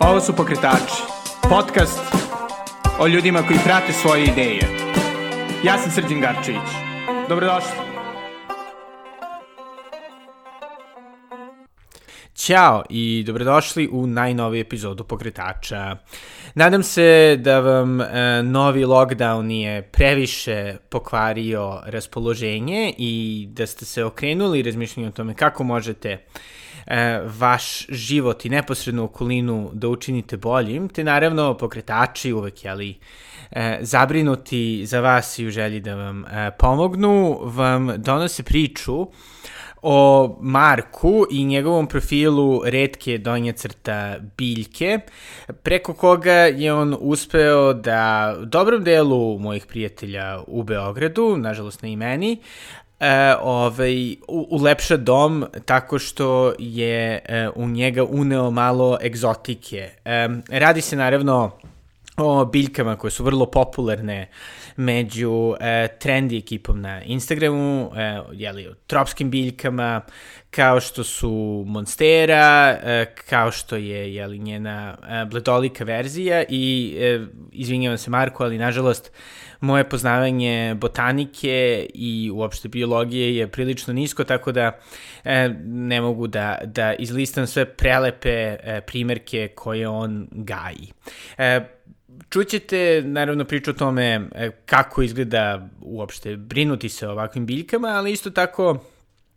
Ovo su Pokretači, podcast o ljudima koji prate svoje ideje. Ja sam Srđan Garčević. Dobrodošli. Ćao i dobrodošli u najnoviju epizodu Pokretača. Nadam se da vam e, novi lockdown nije previše pokvario raspoloženje i da ste se okrenuli razmišljanju o tome kako možete e, vaš život i neposrednu okolinu da učinite boljim, te naravno pokretači uvek, jeli, e, zabrinuti za vas i u želji da vam e, pomognu, vam donose priču o Marku i njegovom profilu redke donje crta biljke, preko koga je on uspeo da dobrom delu mojih prijatelja u Beogradu, nažalost ne i meni, e, ovaj, ulepša dom tako što je e, u njega uneo malo egzotike. E, radi se naravno o biljkama koje su vrlo popularne među e, trendi ekipom na Instagramu, e, jeli, o tropskim biljkama, kao što su Monstera, e, kao što je jeli, njena e, bledolika verzija i e, izvinjavam se Marko, ali nažalost moje poznavanje botanike i uopšte biologije je prilično nisko, tako da e, ne mogu da, da izlistam sve prelepe e, primerke koje on gaji. E, Čućete, naravno, priču o tome e, kako izgleda uopšte brinuti se o ovakvim biljkama, ali isto tako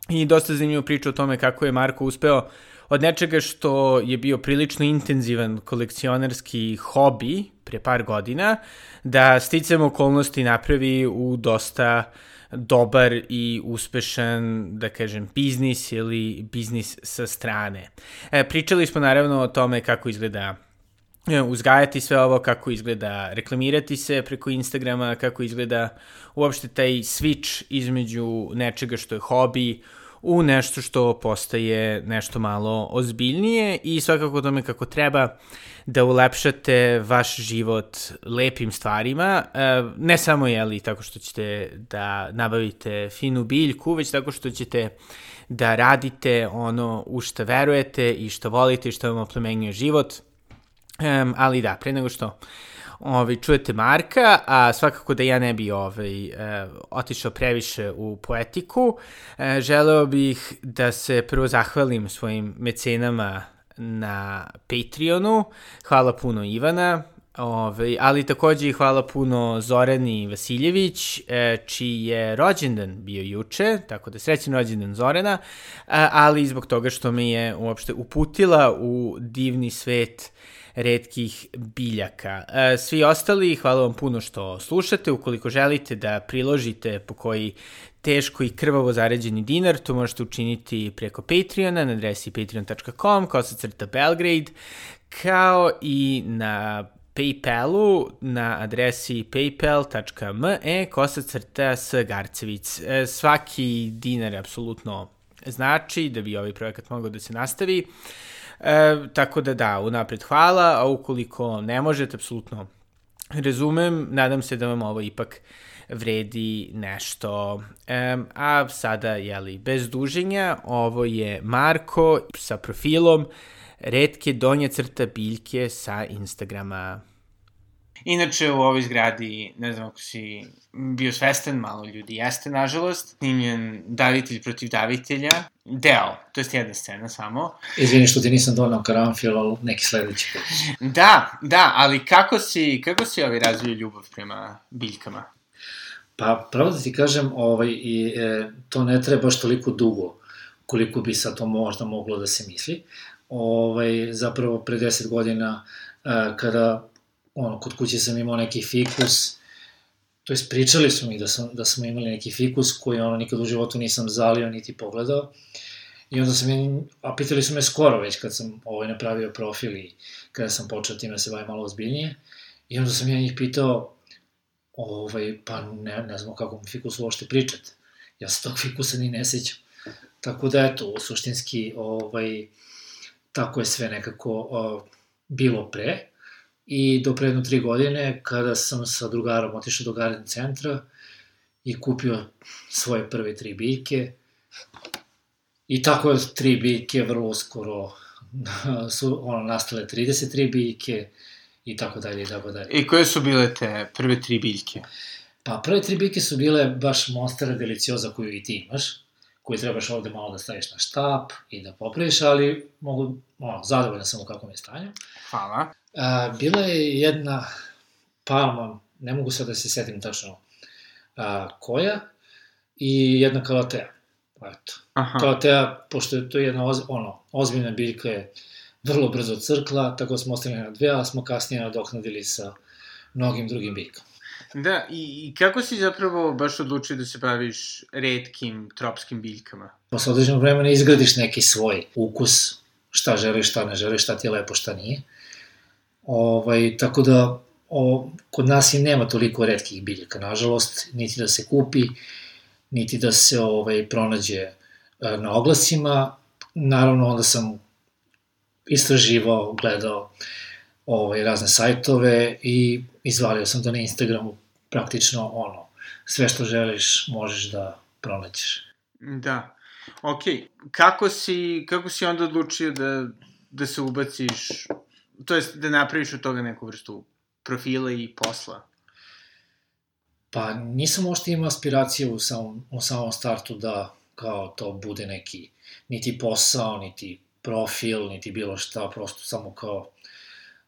i dosta zanimljivu priču o tome kako je Marko uspeo od nečega što je bio prilično intenzivan kolekcionarski hobi pre par godina, da sticam okolnosti napravi u dosta dobar i uspešan, da kažem, biznis ili biznis sa strane. E, pričali smo naravno o tome kako izgleda uzgajati sve ovo, kako izgleda reklamirati se preko Instagrama, kako izgleda uopšte taj switch između nečega što je hobi u nešto što postaje nešto malo ozbiljnije i svakako tome kako treba da ulepšate vaš život lepim stvarima, e, ne samo jeli tako što ćete da nabavite finu biljku, već tako što ćete da radite ono u što verujete i što volite i što vam oplemenjuje život, Um, ali da, pre nego što ovaj, čujete Marka, a svakako da ja ne bi ovaj, uh, otišao previše u poetiku, uh, želeo bih da se prvo zahvalim svojim mecenama na Patreonu. Hvala puno Ivana, Ove, ali takođe i hvala puno Zorani Vasiljević, e, čiji je rođendan bio juče, tako da srećen rođendan Zorana, ali i zbog toga što me je uopšte uputila u divni svet redkih biljaka. E, svi ostali, hvala vam puno što slušate. Ukoliko želite da priložite po koji teško i krvavo zaređeni dinar, to možete učiniti preko Patreona na adresi patreon.com, kao sa crta Belgrade, kao i na Paypalu na adresi paypal.me kosa crta s Garcevic. E, svaki dinar apsolutno znači da bi ovaj projekat mogao da se nastavi. E, tako da da, unapred hvala, a ukoliko ne možete, apsolutno razumem, nadam se da vam ovo ipak vredi nešto. E, a sada, jeli, bez duženja, ovo je Marko sa profilom redke donje crta biljke sa Instagrama. Inače, u ovoj zgradi, ne znam ako si bio svestan, malo ljudi jeste, nažalost, snimljen davitelj protiv davitelja, deo, to je jedna scena samo. Izvini što ti nisam donao karanfil, ali neki sledeći put. Da, da, ali kako si, kako si ovaj razvio ljubav prema biljkama? Pa, pravo da ti kažem, ovaj, i, e, to ne treba baš toliko dugo, koliko bi sa to možda moglo da se misli. Ovaj, zapravo, pre 10 godina, e, kada ono, kod kuće sam imao neki fikus, to jest pričali su mi da, sam, da smo imali neki fikus koji ono nikad u životu nisam zalio niti pogledao. I onda sam, a pitali su me skoro već kad sam ovaj napravio profil i kada sam počeo time da se bavim malo ozbiljnije. I onda sam ja njih pitao, ovaj, pa ne, ne znam kako mi fikus uopšte pričat. Ja se tog fikusa ni ne sećam. Tako da, eto, suštinski, ovaj, tako je sve nekako o, bilo pre i do predno tri godine kada sam sa drugarom otišao do garden centra i kupio svoje prve tri biljke i tako je tri biljke vrlo skoro su ono, nastale 33 biljke i tako dalje i tako dalje. I koje su bile te prve tri biljke? Pa prve tri biljke su bile baš Monstera Delicioza koju i ti imaš, koju trebaš ovde malo da staviš na štap i da popraviš, ali mogu, ono, zadovoljan sam u kakvom je stanju. Hvala. A, bila je jedna palma, ne mogu sad da se setim tačno a, koja, i jedna kalatea. Eto. Aha. Kalatea, pošto je to jedna oz, ono, ozbiljna biljka je vrlo brzo crkla, tako smo ostali na dve, a smo kasnije nadoknadili sa mnogim drugim biljkama. Da, i, i kako si zapravo baš odlučio da se baviš redkim tropskim biljkama? Posle određenog vremena izgradiš neki svoj ukus, šta želiš, šta ne želiš, šta ti je lepo, šta nije. Ovaj, tako da, o, kod nas i nema toliko redkih biljaka, nažalost, niti da se kupi, niti da se ovaj, pronađe e, na oglasima. Naravno, onda sam istraživao, gledao ovaj, razne sajtove i izvalio sam da na Instagramu praktično ono, sve što želiš možeš da pronađeš. Da. Ok, kako si, kako si onda odlučio da, da se ubaciš, to jest da napraviš od toga neku vrstu profila i posla? Pa nisam možda imao aspiracije u samom, u samom startu da kao to bude neki niti posao, niti profil, niti bilo šta, prosto samo kao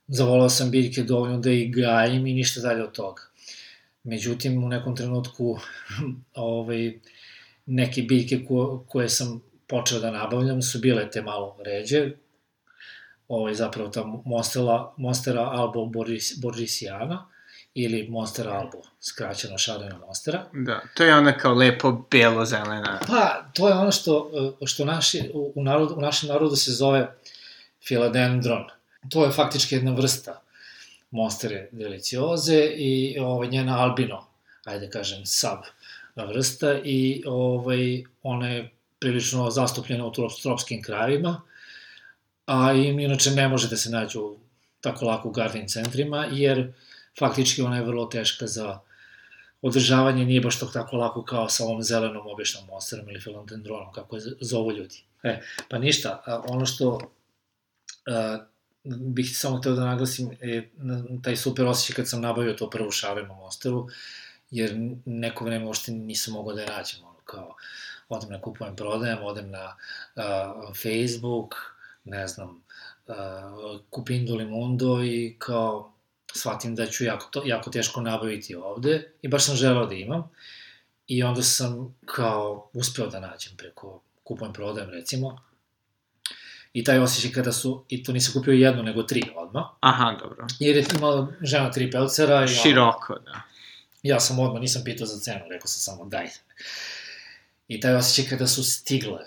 zavolao sam biljke dovoljno da ih gajim i ništa dalje od toga. Međutim, u nekom trenutku ovaj, neke biljke ko, koje sam počeo da nabavljam su bile te malo ređe, ovaj, zapravo ta Monstera, Monstera albo Boris, Borisiana, ili Monster Albo, skraćeno šarena Monstera. Da, to je ona kao lepo belo-zelena. Pa, to je ono što, što naši, u, narodu, u našem narodu se zove Philadendron. To je faktički jedna vrsta Monstere delicioze i ovaj, njena albino, ajde kažem, sub vrsta i ovaj, ona je prilično zastupljena u tropskim krajevima, a im inače ne može da se nađu tako lako u garden centrima, jer faktički ona je vrlo teška za održavanje, nije baš to tako lako kao sa ovom zelenom običnom monsterom ili philodendronom, kako je zovu ljudi. E, pa ništa, ono što a, bih samo hteo da naglasim je taj super osjećaj kad sam nabavio to prvu šarenu monsteru, jer neko vreme uopšte nisam mogao da je nađem, ono kao odem na kupujem, prodajem, odem na a, Facebook, ne znam, uh, Kupindu Limundo i kao shvatim da ću jako, to, jako teško nabaviti ovde i baš sam želao da imam. I onda sam kao uspeo da nađem preko kupujem, prodajem recimo. I taj osjećaj kada su, i to nisam kupio jednu, nego tri odmah. Aha, dobro. Jer je imala žena tri pelcera. I Široko, da. Ja sam odmah, nisam pitao za cenu, rekao sam samo daj. I taj osjećaj kada su stigle,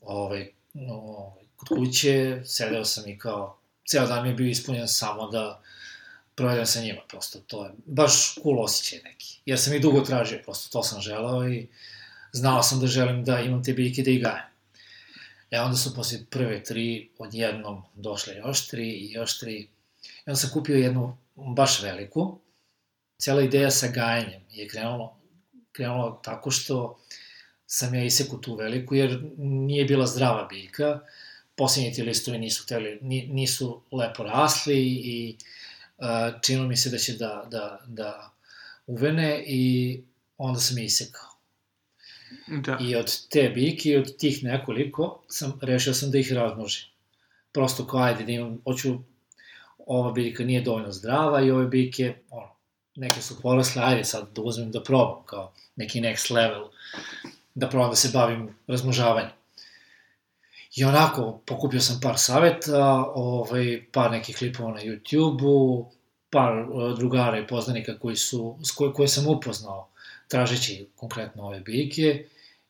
ovaj, ovaj, kod kuće, sedeo sam i kao, ceo dan mi je bio ispunjen samo da provedem sa njima, prosto to je baš cool osjećaj neki. Jer sam i dugo tražio, prosto to sam želao i znao sam da želim da imam te biljke da ih gajem. E onda su posle prve tri odjednom došle još tri i još tri. I onda sam kupio jednu baš veliku. Cela ideja sa gajanjem je krenulo, krenulo tako što sam ja iseku tu veliku jer nije bila zdrava biljka. Posljednji ti listovi nisu, teli, nisu lepo rasli i činilo mi se da će da, da, da uvene i onda sam je isekao. Da. I od te biljke i od tih nekoliko sam, rešio sam da ih razmnožim. Prosto kao ajde da imam, hoću, ova biljka nije dovoljno zdrava i ove biljke, ono, neke su porasle, ajde sad da uzmem da probam kao neki next level, da probam da se bavim razmnožavanjem. I onako, pokupio sam par saveta, ovaj, par nekih klipova na YouTube-u, par uh, drugara i poznanika koji su, s koje, koje sam upoznao tražeći konkretno ove biljke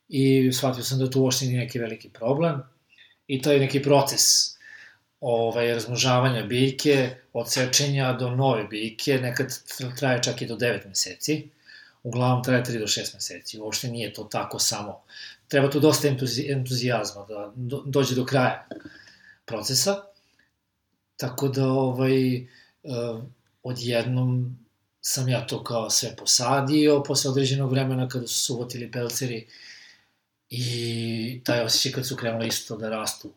i shvatio sam da to uopšte nije neki veliki problem. I to je neki proces ovaj, razmnožavanja biljke, od sečenja do nove biljke, nekad traje čak i do 9 meseci, uglavnom traje 3 do 6 meseci, uopšte nije to tako samo treba tu dosta entuzijazma da dođe do kraja procesa. Tako da, ovaj, eh, odjednom sam ja to kao sve posadio, posle određenog vremena kada su suvotili pelceri i taj osjećaj kad su krenuli isto da rastu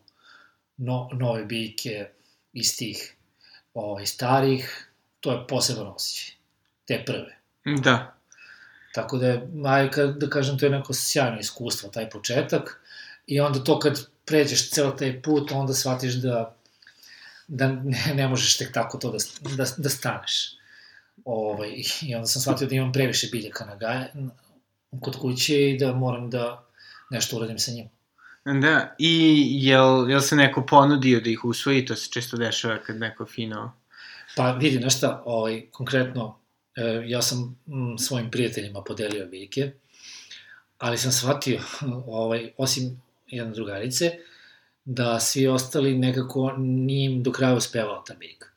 no, nove biljke iz tih ovaj, starih, to je poseban osjećaj. Te prve. Da. Tako da aj, da kažem, to je neko sjajno iskustvo, taj početak. I onda to kad pređeš ceo taj put, onda shvatiš da, da ne, ne možeš tek tako to da, da, da staneš. Ovaj, I onda sam shvatio da imam previše biljaka na gaje, kod kuće i da moram da nešto uradim sa njima. Da, i jel, jel se neko ponudio da ih usvoji, to se često dešava kad neko fino... Pa vidi, nešto, ovaj, konkretno, ja sam m, svojim prijateljima podelio biljke, ali sam shvatio, ovaj, osim jedne drugarice, da svi ostali nekako nije im do kraja uspevala ta biljka.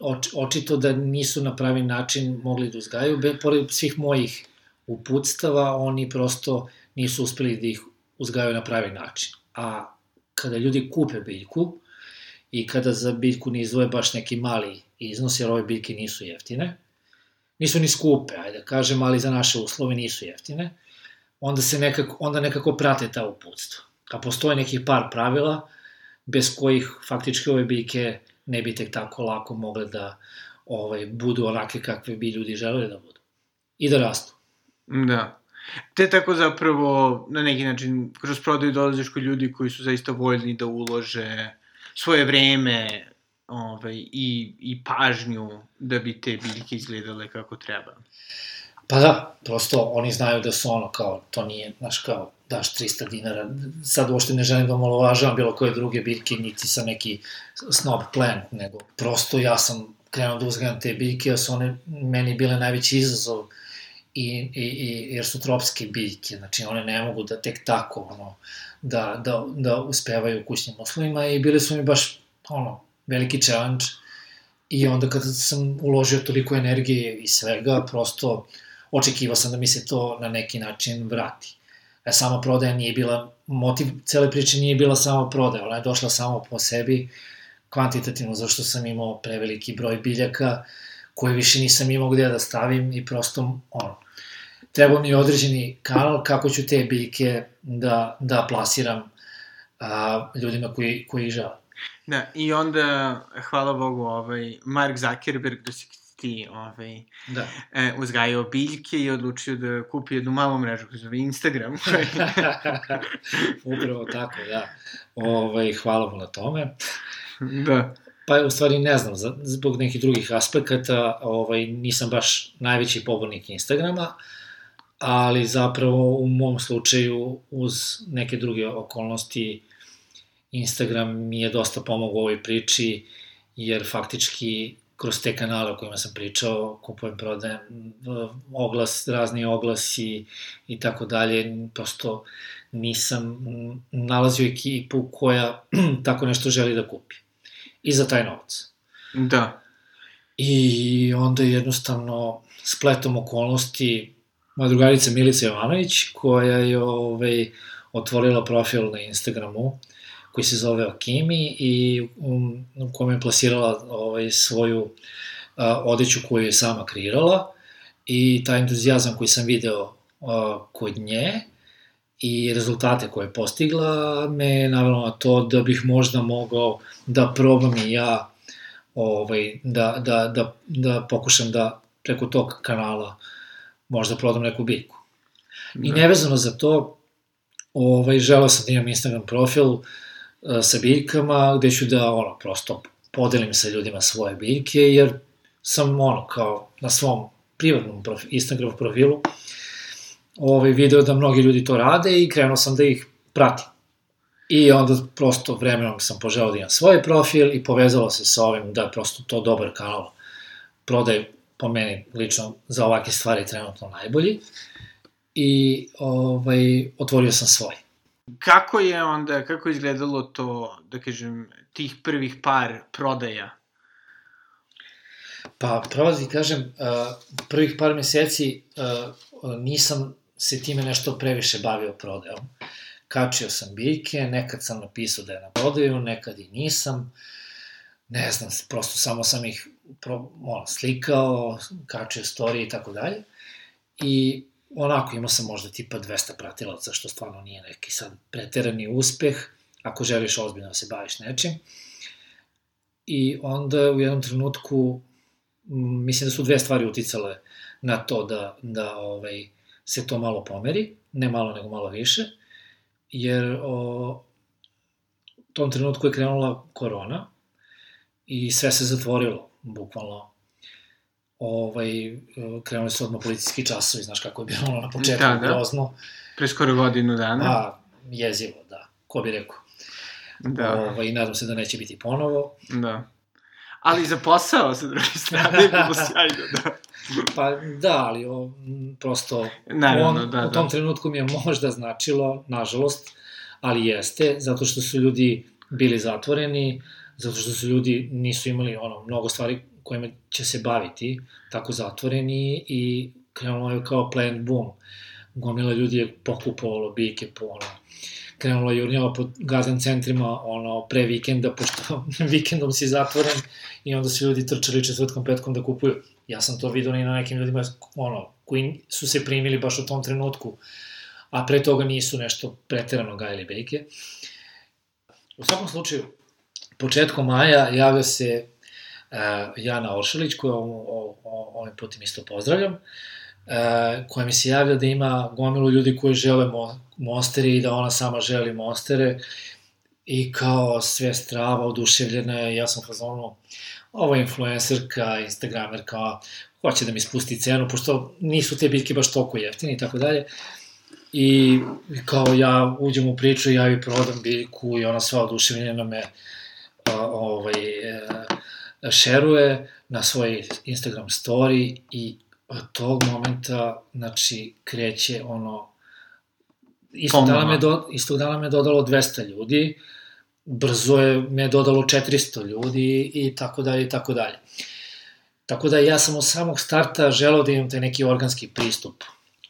Oč, očito da nisu na pravi način mogli da uzgajaju, be, pored svih mojih uputstava, oni prosto nisu uspeli da ih uzgajaju na pravi način. A kada ljudi kupe biljku i kada za biljku ne izdvoje baš neki mali iznos, jer ove biljke nisu jeftine, nisu ni skupe, ajde da kažem, ali za naše uslove nisu jeftine, onda se nekako, onda nekako prate ta uputstva. A postoje nekih par pravila bez kojih faktički ove biljke ne bi tek tako lako mogle da ovaj, budu onake kakve bi ljudi želeli da budu. I da rastu. Da. Te tako zapravo, na neki način, kroz prodaju dolaziš kod ljudi koji su zaista voljni da ulože svoje vreme ovaj, i, i pažnju da bi te biljke izgledale kako treba. Pa da, prosto oni znaju da su ono kao, to nije, znaš kao, daš 300 dinara, sad uopšte ne želim da omalovažavam bilo koje druge biljke, niti sa neki snob plant, nego prosto ja sam krenuo da uzgajam te biljke, a su one meni bile najveći izazov i, i, i, jer su tropske biljke, znači one ne mogu da tek tako, ono, da, da, da uspevaju u kućnim uslovima i bile su mi baš, ono, veliki challenge i onda kada sam uložio toliko energije i svega, prosto očekivao sam da mi se to na neki način vrati. E, sama prodaja nije bila, motiv cele priče nije bila samo prodaja, ona je došla samo po sebi, kvantitativno, zašto sam imao preveliki broj biljaka, koje više nisam imao gde da stavim i prosto, ono, treba mi određeni kanal kako ću te biljke da, da plasiram a, ljudima koji, koji žele. Da, i onda, hvala Bogu, ovaj, Mark Zuckerberg, da si ti ovaj, Da. e, uzgajao biljke i odlučio da kupi jednu malu mrežu koja zove Instagram. Upravo tako, da. Ovaj, hvala mu na tome. da. Pa u stvari ne znam, zbog nekih drugih aspekata ovaj, nisam baš najveći pobornik Instagrama, ali zapravo u mom slučaju uz neke druge okolnosti Instagram mi je dosta pomogao u ovoj priči, jer faktički kroz te kanale o kojima sam pričao, kupujem, prodajem, oglas, razni oglasi i tako dalje, prosto nisam nalazio ekipu koja tako nešto želi da kupi. I za taj novac. Da. I onda jednostavno spletom okolnosti moja drugarica Milica Jovanović koja je ovaj, otvorila profil na Instagramu koji se zove Akimi i u, u kome je plasirala ovaj, svoju a, odeću koju je sama kreirala i taj entuzijazam koji sam video a, kod nje i rezultate koje je postigla me je navelo na to da bih možda mogao da probam i ja ovaj, da, da, da, da pokušam da preko tog kanala možda prodam neku biljku. I Da. nevezano za to, ovaj, želeo sam da imam Instagram profil uh, sa biljkama, gde ću da, ono, prosto podelim sa ljudima svoje biljke, jer sam, ono, kao na svom privatnom profi, Instagram profilu ovaj, video da mnogi ljudi to rade i krenuo sam da ih pratim. I onda prosto vremenom sam poželao da imam svoj profil i povezalo se sa ovim da je prosto to dobar kanal prodaje po meni lično za ovake stvari trenutno najbolji. I ovaj, otvorio sam svoj. Kako je onda, kako je izgledalo to, da kažem, tih prvih par prodaja? Pa, pravo da kažem, uh, prvih par meseci uh, nisam se time nešto previše bavio prodajom. Kačio sam biljke, nekad sam napisao da je na prodaju, nekad i nisam. Ne znam, prosto samo sam ih pro, ono, slikao, kačio storije i tako dalje. I onako imao sam možda tipa 200 pratilaca, što stvarno nije neki sad preterani uspeh, ako želiš ozbiljno da se baviš nečim. I onda u jednom trenutku, mislim da su dve stvari uticale na to da, da ovaj, se to malo pomeri, ne malo nego malo više, jer o, tom trenutku je krenula korona i sve se zatvorilo, bukvalno. Ovaj, krenuli su odmah policijski časovi, znaš kako je bilo na početku, da, da. grozno. Pre skoro godinu dana. A, jezivo, da, ko bi rekao. Da. Ovaj, nadam se da neće biti ponovo. Da. Ali za posao, sa druge strane, je bilo sjajno, da. Pa da, ali o, prosto Naravno, on, da, u tom da. trenutku mi je možda značilo, nažalost, ali jeste, zato što su ljudi bili zatvoreni, zato što su ljudi nisu imali ono mnogo stvari kojima će se baviti, tako zatvoreni i krenulo je kao plan boom. Gomila ljudi je pokupovalo bike po ono, krenulo je jurnjava po garden centrima ono, pre vikenda, pošto vikendom si zatvoren i onda su ljudi trčali četvrtkom, petkom da kupuju. Ja sam to vidio i na nekim ljudima ono, koji su se primili baš u tom trenutku, a pre toga nisu nešto preterano gajali bejke. U svakom slučaju, početkom maja javlja se Jana Oršalić, koju ovim putem isto pozdravljam, uh, koja mi se javlja da ima gomilu ljudi koji žele mo monstere i da ona sama želi monstere i kao sve strava, oduševljena je, ja sam fazonu, ovo je influencerka, instagramerka, hoće da mi spusti cenu, pošto nisu te biljke baš toliko jeftine i tako dalje. I kao ja uđem u priču, ja joj prodam biljku i ona sva oduševljena me a, ovaj, e, šeruje na svoj Instagram story i od tog momenta, znači, kreće ono, istog dana, me do, istog dana me dodalo 200 ljudi, brzo je me dodalo 400 ljudi i tako dalje i tako dalje. Tako da ja sam od samog starta želeo da imam taj neki organski pristup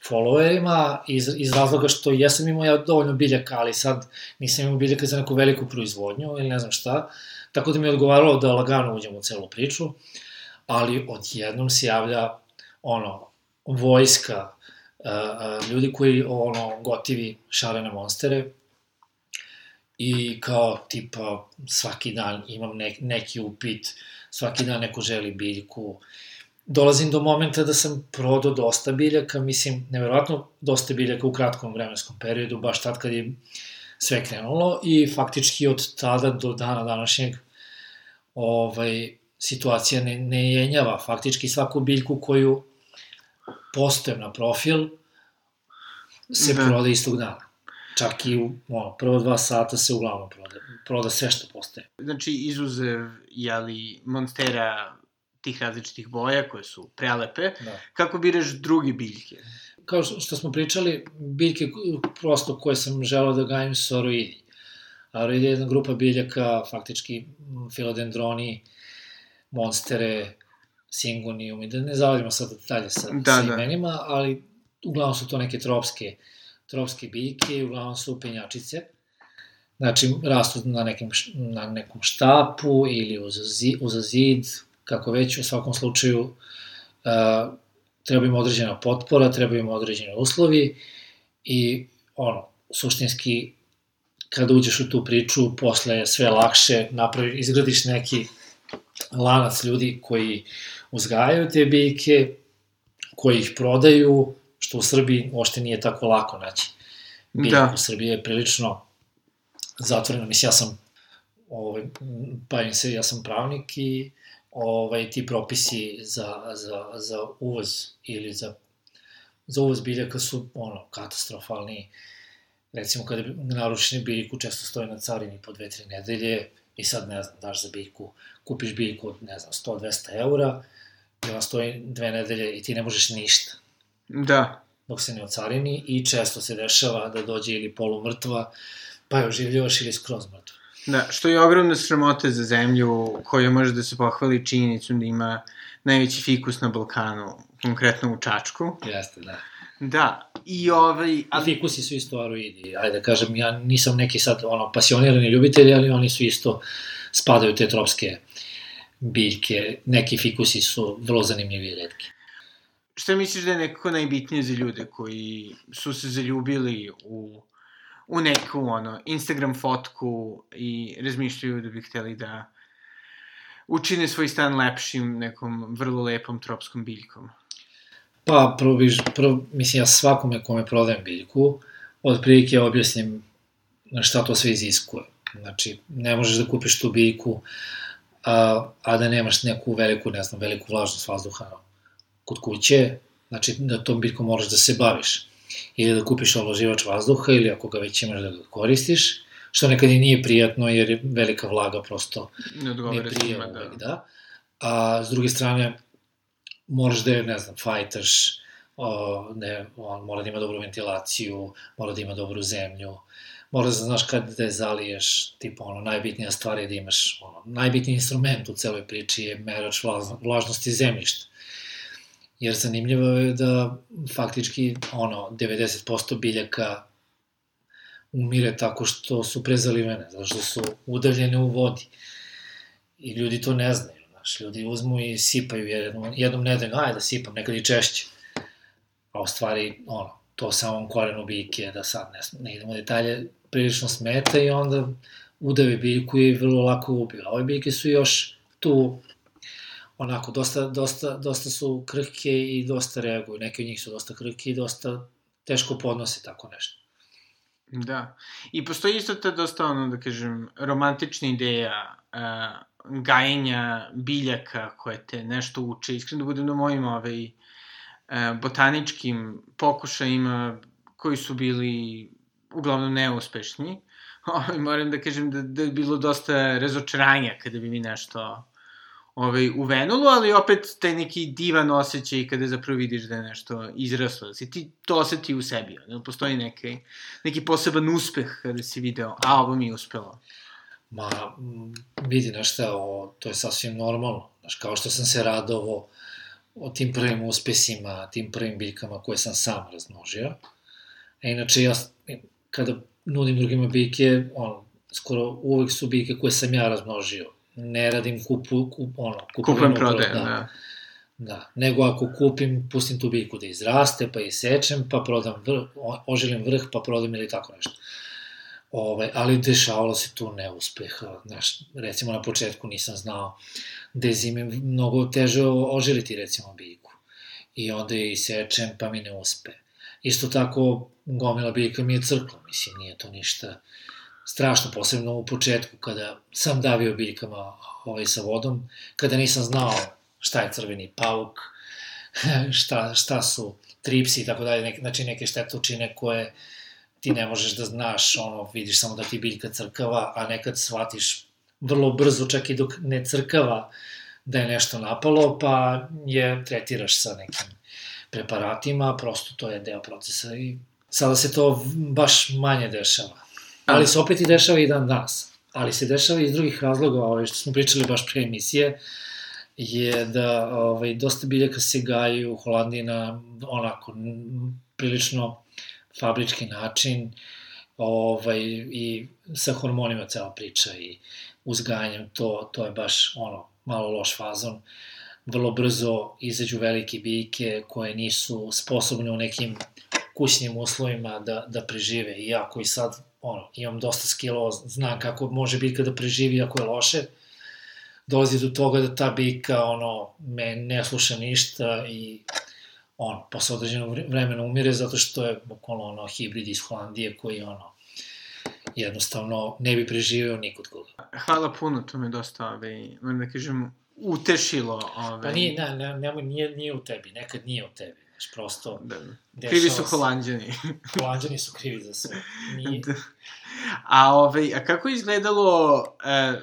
followerima iz, iz razloga što jesam imao ja dovoljno biljaka, ali sad nisam imao biljaka za neku veliku proizvodnju ili ne znam šta, tako da mi je odgovaralo da lagano uđem u celu priču, ali odjednom se javlja ono, vojska uh, ljudi koji ono, gotivi šarene monstere i kao tipa svaki dan imam ne, neki upit, svaki dan neko želi biljku, dolazim do momenta da sam prodao dosta biljaka, mislim, neverovatno dosta biljaka u kratkom vremenskom periodu, baš tad kad je sve krenulo i faktički od tada do dana današnjeg ovaj, situacija ne, ne jenjava. Faktički svaku biljku koju postojem na profil se da. proda istog dana. Čak i u ono, prvo dva sata se uglavnom proda, proda sve što postoje. Znači, izuzev, jeli, monstera tih različitih boja koje su prelepe, da. kako biraš druge biljke? Kao što smo pričali, biljke prosto koje sam želao da gajim su oroidi. Oroidi je jedna grupa biljaka, faktički filodendroni, monstere, singonium i da ne zavodimo sad detalje sa, da, sa da. imenima, ali uglavnom su to neke tropske, tropske biljke, uglavnom su penjačice. Znači, rastu na, nekim, na nekom štapu ili uz, zi, uz zid, kako već u svakom slučaju uh, treba im određena potpora, treba im određeni uslovi i ono, suštinski kada uđeš u tu priču, posle je sve lakše, napravi, izgradiš neki lanac ljudi koji uzgajaju te biljke, koji ih prodaju, što u Srbiji ošte nije tako lako naći. Biljka da. u Srbiji je prilično zatvorena. Mislim, ja sam, ovaj, bavim se, ja sam pravnik i ovaj, ti propisi za, za, za uvoz ili za, za uvoz biljaka su ono, katastrofalni. Recimo, kada naručeni biljku često stoje na carini po dve, tri nedelje i sad, ne znam, daš za biljku, kupiš biljku od, ne znam, 100-200 eura i ona stoji dve nedelje i ti ne možeš ništa. Da. Dok se ne ocarini i često se dešava da dođe ili polumrtva, pa je oživljivaš ili skroz mrtva. Da, što je ogromna sramote za zemlju koja može da se pohvali činjenicom da ima najveći fikus na Balkanu, konkretno u Čačku. Jeste, da. Da, i ovaj... A fikusi su isto aroidi, ajde da kažem, ja nisam neki sad ono, pasionirani ljubitelj, ali oni su isto, spadaju te tropske biljke, neki fikusi su vrlo zanimljivi i redki. Šta misliš da je nekako najbitnije za ljude koji su se zaljubili u u neku, ono, Instagram fotku i razmišljaju da bi hteli da učine svoj stan lepšim nekom vrlo lepom tropskom biljkom? Pa, prvo, biš, prvo mislim, ja svakome kome prodajem biljku, od prilike objasnim šta to sve iziskuje. Znači, ne možeš da kupiš tu biljku, a, a da nemaš neku veliku, ne znam, veliku vlažnost vazduha kod kuće, znači da tom biljkom moraš da se baviš. Ili da kupiš oblaživač vazduha, ili ako ga već imaš da ga koristiš, što nekad i nije prijatno, jer je velika vlaga prosto ne, ne prije svima, da. da. A s druge strane, moraš da je, ne znam, fajtaš, o, ne, on mora da ima dobru ventilaciju, mora da ima dobru zemlju, mora da znaš kad da je zaliješ, tipa ono, najbitnija stvar je da imaš, ono, najbitniji instrument u celoj priči je merač vlažnosti zemljišta. Jer zanimljivo je da faktički, ono, 90% biljaka umire tako što su prezalivene, zato što su udaljene u vodi. I ljudi to ne znaju, znaš, ljudi uzmu i sipaju jednom, jednom nedeljno, ajde da sipam, nekad i češće. A u stvari, ono, to samom korenu biljke, da sad ne, ne idemo detalje, prilično smeta i onda udave biljku i vrlo lako ubio. A ove biljke su još tu onako, dosta, dosta, dosta su krhke i dosta reaguju. Neke od njih su dosta krhke i dosta teško podnose tako nešto. Da. I postoji isto ta dosta, ono, da kažem, romantična ideja uh, gajenja biljaka koje te nešto uče. Iskreno da budem na mojim ovaj, uh, botaničkim pokušajima koji su bili uglavnom neuspešni. Ovaj, moram da kažem da, da je bilo dosta razočaranja kada bi mi nešto ovaj, uvenulo, ali opet taj neki divan osjećaj kada zapravo vidiš da je nešto izraslo, da si ti to oseti u sebi, da postoji neki, neki poseban uspeh kada si video, a ovo mi je uspelo. Ma, vidi nešto, o, to je sasvim normalno. Znaš, kao što sam se radovao o tim prvim uspesima, tim prvim biljkama koje sam sam razmnožio. A inače, ja, kada nudim drugima biljke, on, skoro uvek su biljke koje sam ja razmnožio ne radim kupu, kup, ono, kupujem prodaje, da. da. Da, nego ako kupim, pustim tu biljku da izraste, pa isečem, pa prodam vrh, ožilim vrh, pa prodam ili tako nešto. Ove, ovaj, ali dešavalo se tu neuspeha. Znaš, recimo na početku nisam znao da je zime mnogo teže ožiliti recimo biljku. I onda je isečem, pa mi ne uspe. Isto tako, gomila biljka mi je crkla, mislim, nije to ništa strašno, posebno u početku, kada sam davio biljkama ovaj, sa vodom, kada nisam znao šta je crveni pauk, šta, šta su tripsi i tako dalje, znači neke štetočine koje ti ne možeš da znaš, ono, vidiš samo da ti biljka crkava, a nekad shvatiš vrlo brzo, čak i dok ne crkava, da je nešto napalo, pa je tretiraš sa nekim preparatima, prosto to je deo procesa i sada se to baš manje dešava. Ali se opet i dešava i dan danas. Ali se dešava iz drugih razloga, ovaj, što smo pričali baš pre emisije, je da ovaj, dosta biljaka se gaju u Holandiji na onako prilično fabrički način ovaj, i sa hormonima cela priča i uzgajanjem, to, to je baš ono, malo loš fazon. Vrlo brzo izađu velike biljke koje nisu sposobne u nekim kućnim uslovima da, da prežive. Iako i sad ono, imam dosta skillova, znam kako može biljka da preživi ako je loše, dolazi do toga da ta biljka, ono, me ne sluša ništa i ono, posle određenog vremena umire zato što je bukvalno ono hibrid iz Holandije koji ono jednostavno ne bi preživeo nikod koga. Hvala puno, to me dosta, ove, moram da kažem, utešilo. Ove... Pa nije, ne, ne, ne, nije, nije u tebi, nekad nije u tebi. Znaš, prosto... Da. Krivi su holandjani. holandjani su krivi za sve. Nije... Da. A, ovaj, a kako je izgledalo, e,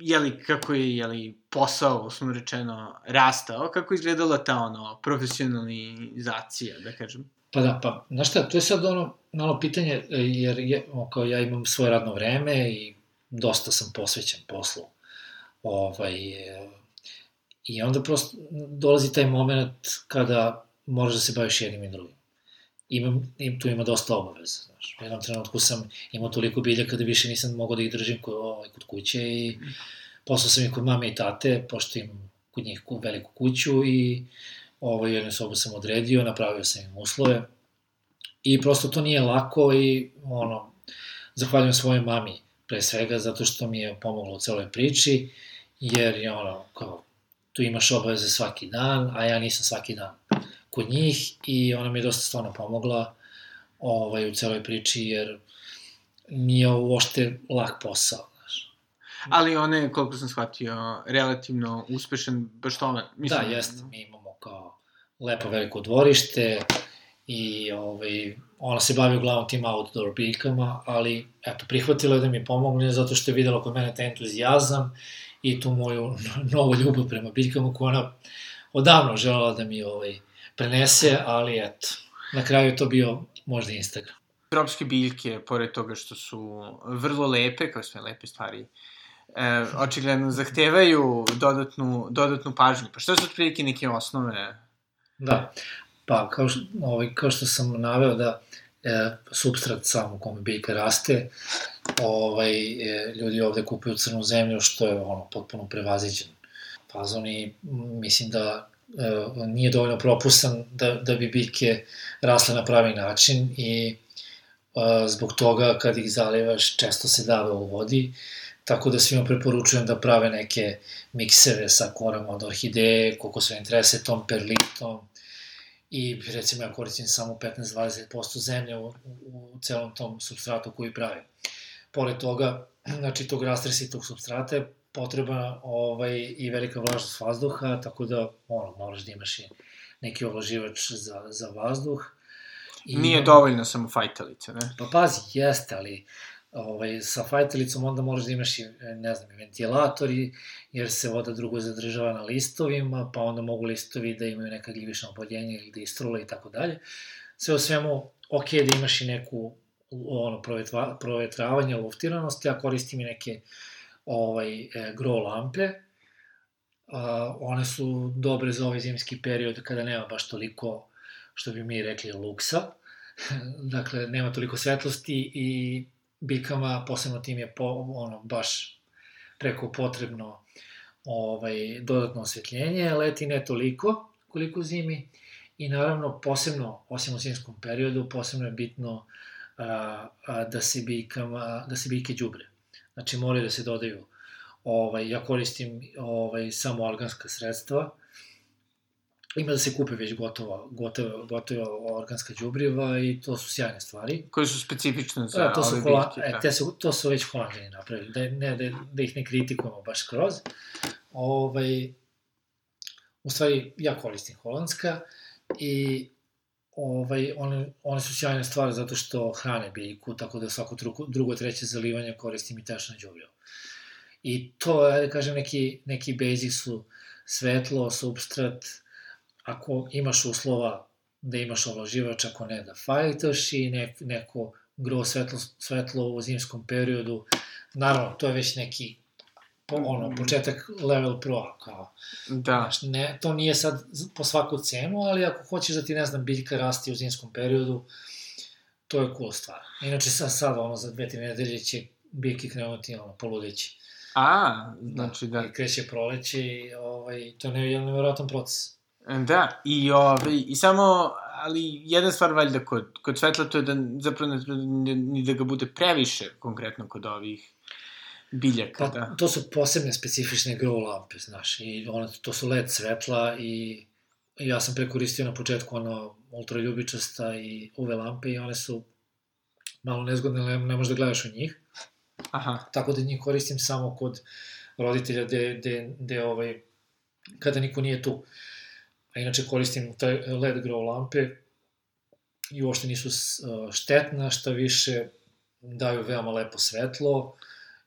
jeli, kako je, jeli, posao, usmo rečeno, rastao, kako je izgledala ta, ono, profesionalizacija, da kažem? Pa da, pa, znaš šta, to je sad ono, malo pitanje, jer je, kao ja imam svoje radno vreme i dosta sam posvećen poslu. Ovaj, I onda prosto dolazi taj moment kada moraš da se baviš jednim i drugim. Imam, im, tu ima dosta obaveza, znaš. U jednom trenutku sam imao toliko biljaka da više nisam mogao da ih držim kod, ovaj, kod kuće i poslao sam ih kod mame i tate, pošto im kod njih veliku kuću i ovaj, jednu sobu sam odredio, napravio sam im uslove i prosto to nije lako i ono, zahvaljujem svojoj mami, pre svega, zato što mi je pomogla u celoj priči, jer je ono, kao, tu imaš obaveze svaki dan, a ja nisam svaki dan kod njih i ona mi je dosta stvarno pomogla ovaj, u celoj priči, jer nije ovo uošte lak posao. Znaš. Ali on je, koliko sam shvatio, relativno uspešan, baš tome. Mislim, da, jeste, mi imamo kao lepo veliko dvorište i ovaj, ona se bavi uglavnom tim outdoor biljkama, ali eto, prihvatila je da mi pomogne zato što je videla kod mene taj entuzijazam i tu moju novu ljubav prema biljkama koju ona odavno želala da mi ovaj, prenese, ali eto, na kraju je to bio možda Instagram. Tropske biljke, pored toga što su vrlo lepe, kao sve lepe stvari, e, očigledno zahtevaju dodatnu, dodatnu pažnju. Pa što su otprilike neke osnove? Da, pa kao, što, ovaj, kao što sam naveo da e, substrat sam u kome biljka raste, ovaj, e, ljudi ovde kupuju crnu zemlju, što je ono, potpuno prevaziđen fazon i mislim da nije dovoljno propustan da, da bi biljke rasle na pravi način i zbog toga kad ih zalivaš često se dave u vodi, tako da svima preporučujem da prave neke miksere sa korama od orhideje, kokosovim tresetom, perlitom, i recimo ja koristim samo 15-20% zemlje u, u, celom tom substratu koji pravim. Pored toga, znači tog rastresitog substrata potreba ovaj, i velika vlažnost vazduha, tako da ono, moraš da imaš i neki ovlaživač za, za vazduh. I, Nije dovoljno samo fajtalice, ne? Pa pazi, jeste, ali ovaj, sa fajtalicom onda moraš da imaš i, ne znam, ventilatori, jer se voda drugo zadržava na listovima, pa onda mogu listovi da imaju neka gljivišna opoljenja ili da istrule i tako dalje. Sve o svemu, ok da imaš i neku ono, provetra, provetravanje, luftiranosti, ja koristim i neke ovaj, e, grow lampe, a, one su dobre za ovaj zimski period kada nema baš toliko, što bi mi rekli, luksa, dakle, nema toliko svetlosti i biljkama, posebno tim je po, ono, baš preko potrebno ovaj, dodatno osvetljenje, leti ne toliko koliko zimi i naravno posebno, osim u zimskom periodu, posebno je bitno a, a, da se biljkama, da se biljke đubre. Znači moraju da se dodaju ovaj, ja koristim ovaj, samo organska sredstva, ima da se kupe već gotova, gotova, gotova organska đubriva i to su sjajne stvari. Koje su specifične za da, to su ove hola, biljke? E, da. te su, to su već holandjani napravili, da, ne, da, da ih ne kritikujemo baš kroz. Ovaj, u stvari, ja koristim holandska i ovaj, one, one su sjajne stvari zato što hrane biljku, tako da svako drugo, drugo treće zalivanje koristim i tešna đubriva. I to, ja da kažem, neki, neki basic su svetlo, substrat, ako imaš uslova da imaš ovlaživač, ako ne da fajtaš i ne, neko gro svetlo, svetlo u zimskom periodu, naravno, to je već neki ono, početak level pro, kao, da. Znaš, ne, to nije sad po svaku cenu, ali ako hoćeš da ti, ne znam, biljka rasti u zimskom periodu, to je cool stvar. Inače, sad, sad ono, za dve, tri nedelje će biljke krenuti, ono, poludeći. A, znači da. da. I kreće proleće i ovaj, to je jedan nevjerojatan proces. Da, i, ovaj, i samo, ali jedna stvar valjda kod, kod svetla to je da zapravo ne, ni da ga bude previše konkretno kod ovih biljaka, pa, da. To su posebne specifične grow lampe, znaš, i one, to su LED svetla i ja sam prekoristio na početku ono ultraljubičasta i UV lampe i one su malo nezgodne, ne, ne možeš da gledaš u njih. Aha. Tako da njih koristim samo kod roditelja gde, gde, gde ovaj, kada niko nije tu. A inače koristim taj LED grow lampe i uopšte nisu štetna, šta više daju veoma lepo svetlo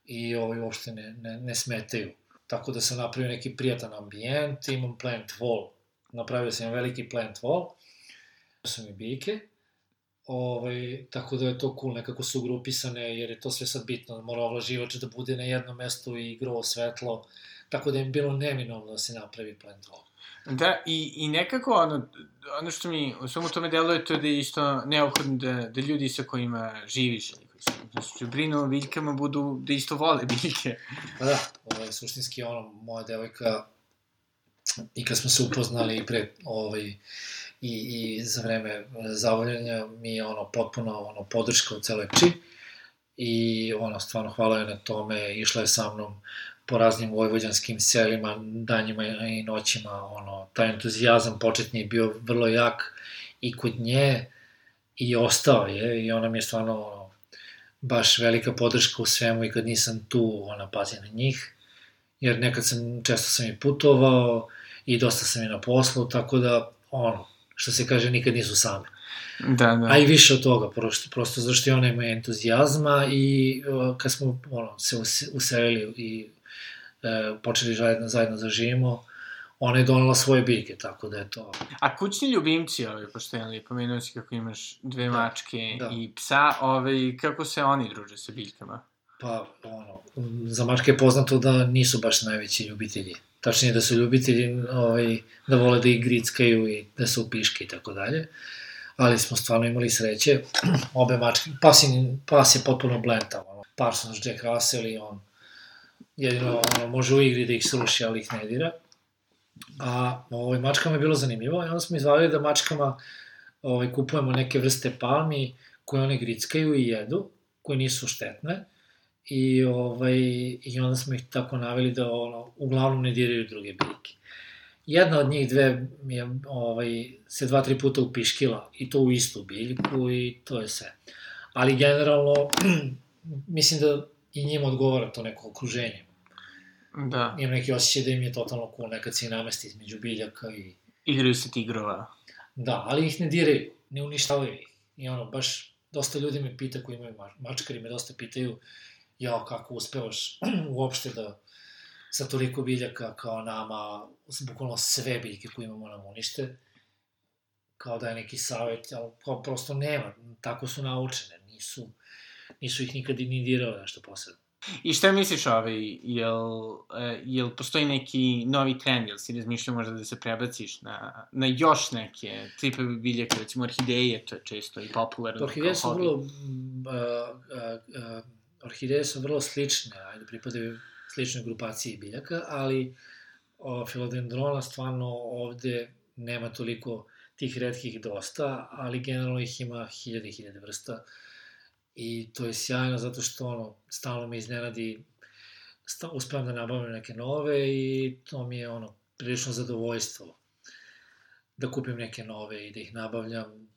i ovaj, uopšte ne, ne, ne smetaju. Tako da sam napravio neki prijatan ambijent, imam plant wall. Napravio sam veliki plant wall, su mi bike, Ovaj, tako da je to cool, nekako su grupisane, jer je to sve sad bitno, mora ovlaživač da bude na jednom mestu i grovo svetlo, tako da je bilo neminovno da se napravi plant wall. Da, i, i nekako ono, ono što mi u svemu tome deluje to da je isto neophodno da, da ljudi sa kojima živiš, da su brinu o biljkama, budu, da isto vole biljke. Pa da, ovo je suštinski ono, moja devojka, i kad smo se upoznali pre, ovaj, i, i za vreme zavljanja mi je ono potpuno ono podrška u celoj priči i ono, stvarno hvala joj na tome, išla je sa mnom po raznim vojvođanskim selima, danjima i noćima, ono, taj entuzijazam početni je bio vrlo jak i kod nje i ostao je i ona mi je stvarno ono, baš velika podrška u svemu i kad nisam tu, ona pazi na njih, jer nekad sam, često sam i putovao i dosta sam i na poslu, tako da, ono, što se kaže, nikad nisu same. Da, da. A i više od toga, prosto, prosto zašto i ona ima entuzijazma i uh, kad smo ono, se uselili i uh, počeli zajedno, zajedno da živimo, ona je donala svoje biljke, tako da je to... A kućni ljubimci, ovaj, pošto je pomenuo si kako imaš dve da, mačke da. i psa, ovaj, kako se oni druže sa biljkama? Pa, ono, za mačke je poznato da nisu baš najveći ljubitelji. Tačnije da su ljubitelji ovaj, da vole da ih grickaju i da su piške i tako dalje. Ali smo stvarno imali sreće. Obe mačke, pas, je, pas je potpuno blentav. Ono. Parsons, Jack Russell i on jedino ono, može u igri da ih sruši, ali ih ne dira. A ovaj, mačkama je bilo zanimljivo i onda smo izvalili da mačkama ovaj, kupujemo neke vrste palmi koje one grickaju i jedu, koje nisu štetne. I, ovaj, I onda smo ih tako naveli da ono, uglavnom ne diraju druge biljke. Jedna od njih dve je, ovaj, se dva, tri puta upiškila i to u istu biljku i to je sve. Ali generalno, mislim da i njima odgovara to neko okruženje. Da. Imam neki osjećaj da im je totalno cool nekad se i namesti između biljaka i... Igraju se tigrova. Da, ali ih ne diraju, ne uništavaju ih. I ono, baš dosta ljudi me pita koji imaju mačkari, me dosta pitaju ja, kako uspevaš uopšte da sa toliko biljaka kao nama, bukvalno sve biljke koje imamo nam unište, kao da je neki savjet, ali kao prosto nema, tako su naučene, nisu, nisu ih nikad i ni dirao nešto posebno. I šta misliš, ovaj, jel, e, jel postoji neki novi trend, jel si razmišljao možda da se prebaciš na, na još neke tipe biljaka, recimo orhideje, to je često i popularno orhideje su vrlo, uh, uh, uh, orhideje su vrlo slične, ajde, pripadaju sličnoj grupaciji biljaka, ali o, filodendrona stvarno ovde nema toliko tih redkih dosta, ali generalno ih ima hiljade i hiljade vrsta. Uh, I to je sjajno zato što ono, stalno me iznenadi, sta, uspevam da nabavim neke nove i to mi je ono, prilično zadovoljstvo da kupim neke nove i da ih nabavljam.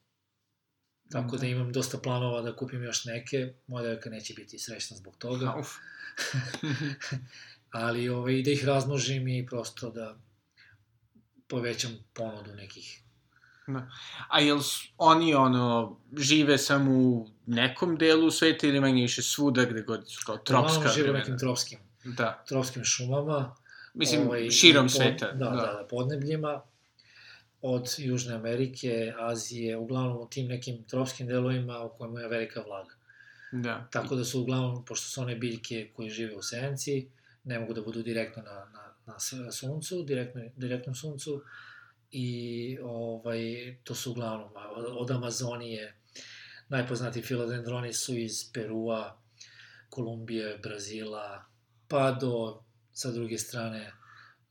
Tako da, da imam dosta planova da kupim još neke, moja devojka neće biti srećna zbog toga. Ali ovaj, da ih razmnožim i prosto da povećam ponudu nekih Da. A jel oni ono, žive samo u nekom delu sveta ili manje više svuda gde god su kao tropska vremena? žive u nekim tropskim, da. tropskim šumama. Mislim, ovaj, širom pod, sveta. Da, da, da, da, podnebljima. Od Južne Amerike, Azije, uglavnom u tim nekim tropskim delovima u kojima je velika vlaga. Da. Tako da su uglavnom, pošto su one biljke koje žive u senci, ne mogu da budu direktno na, na, na suncu, direktno, direktnom suncu, i ovaj, to su uglavnom od Amazonije, najpoznatiji filodendroni su iz Perua, Kolumbije, Brazila, pa do, sa druge strane,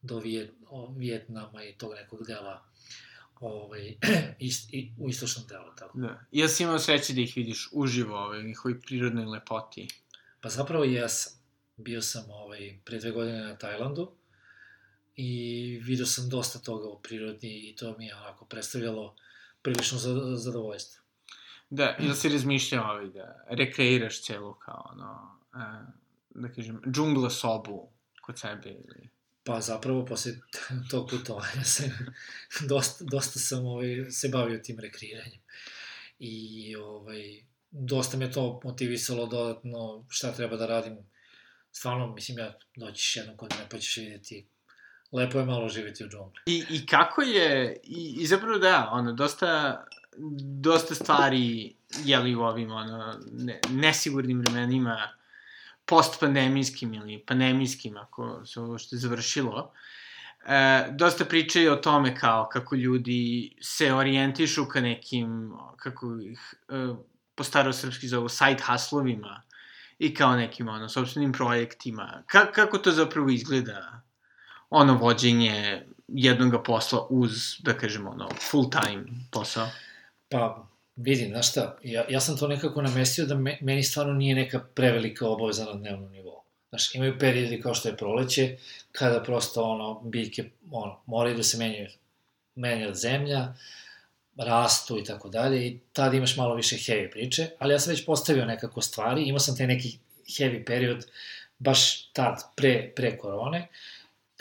do Vijet, o, Vjetnama i tog nekog dela ovaj, ist, i, u istočnom delu. Tako. Da. Ja si imao sreće da ih vidiš uživo, ovaj, njihovi prirodnoj lepoti. Pa zapravo jesam. Bio sam ovaj, pre dve godine na Tajlandu, i vidio sam dosta toga u prirodi i to mi je onako predstavljalo prilično zadovoljstvo. Da, ili si razmišljao ovaj da rekreiraš celu kao ono, e, da kažem, džungla sobu kod sebe ili... Pa zapravo posle tog putovanja sam, dosta, dosta sam ovaj, se bavio tim rekreiranjem. I ovaj, dosta me to motivisalo dodatno šta treba da radim. Stvarno, mislim, ja doćiš jednom kod mene pa ćeš vidjeti lepo je malo živjeti u džungli. I, i kako je, i, i zapravo da, ono, dosta, dosta stvari, jeli u ovim, ono, ne, nesigurnim vremenima, postpandemijskim ili pandemijskim, ako se ovo što je završilo, e, dosta pričaju o tome kao kako ljudi se orijentišu ka nekim, kako ih e, po staro srpski zovu, side hustlovima i kao nekim, ono, sobstvenim projektima. Ka, kako to zapravo izgleda ono vođenje jednog posla uz, da kažemo, ono, full time posao? Pa, Vidim, znaš šta, ja, ja sam to nekako namestio da me, meni stvarno nije neka prevelika obaveza na dnevnom nivou. Znaš, imaju periodi kao što je proleće, kada prosto, ono, biljke, ono, moraju da se menjaju, menja zemlja, rastu i tako dalje, i tad imaš malo više heavy priče, ali ja sam već postavio nekako stvari, imao sam taj neki heavy period, baš tad, pre, pre korone,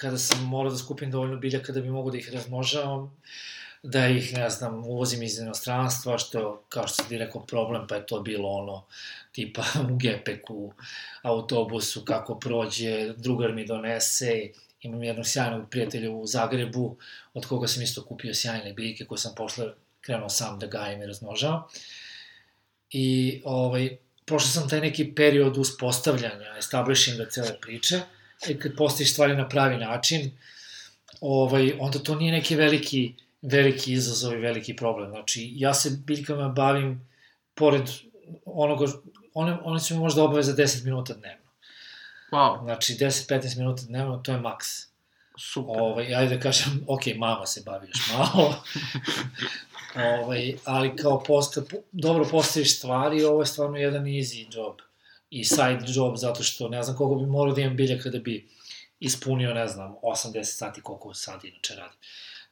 kada sam morao da skupim dovoljno biljaka da bi mogo da ih razmnožavam, da ih, ne znam, uvozim iz inostranstva, što, kao što ti rekao, problem, pa je to bilo ono, tipa u gepeku, autobusu, kako prođe, drugar mi donese, imam jednog sjajnog prijatelja u Zagrebu, od koga sam isto kupio sjajne biljke koje sam posle krenuo sam da gajem i razmnožavam. I, ovaj, prošao sam taj neki period uspostavljanja, establishinga cele priče, kad postaviš stvari na pravi način, ovaj, onda to nije neki veliki veliki izazov i veliki problem. Znači, ja se biljkama bavim pored onoga, one, one su mi možda obaveze 10 minuta dnevno. Wow. Znači, 10-15 minuta dnevno, to je maks. Super. Ovaj, ajde da kažem, ok, mama se bavi još malo. ovaj, ali kao posta, dobro postaviš stvari, ovo je stvarno jedan easy job. I side job, zato što ne znam koliko bi morao da imam biljaka da bi ispunio, ne znam, 80 sati koliko sad inače radim.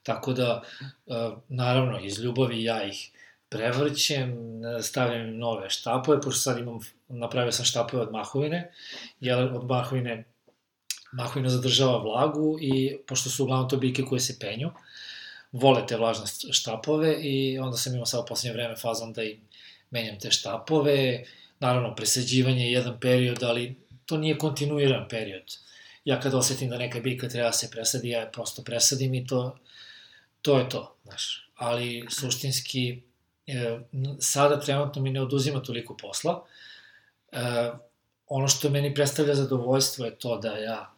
Tako da, e, naravno, iz ljubavi ja ih prevrćem, stavljam im nove štapove, pošto sad imam, napravio sam štapove od mahovine, jer od mahovine, mahovina zadržava vlagu i pošto su uglavnom to biljke koje se penju, vole te vlažne štapove i onda sam imao sad u poslednje vreme fazom da im menjam te štapove, naravno presađivanje je jedan period, ali to nije kontinuiran period. Ja kada osetim da neka biljka treba da se presadi, ja prosto presadim i to to je to, znaš. Ali suštinski, e, sada trenutno mi ne oduzima toliko posla. E, ono što meni predstavlja zadovoljstvo je to da ja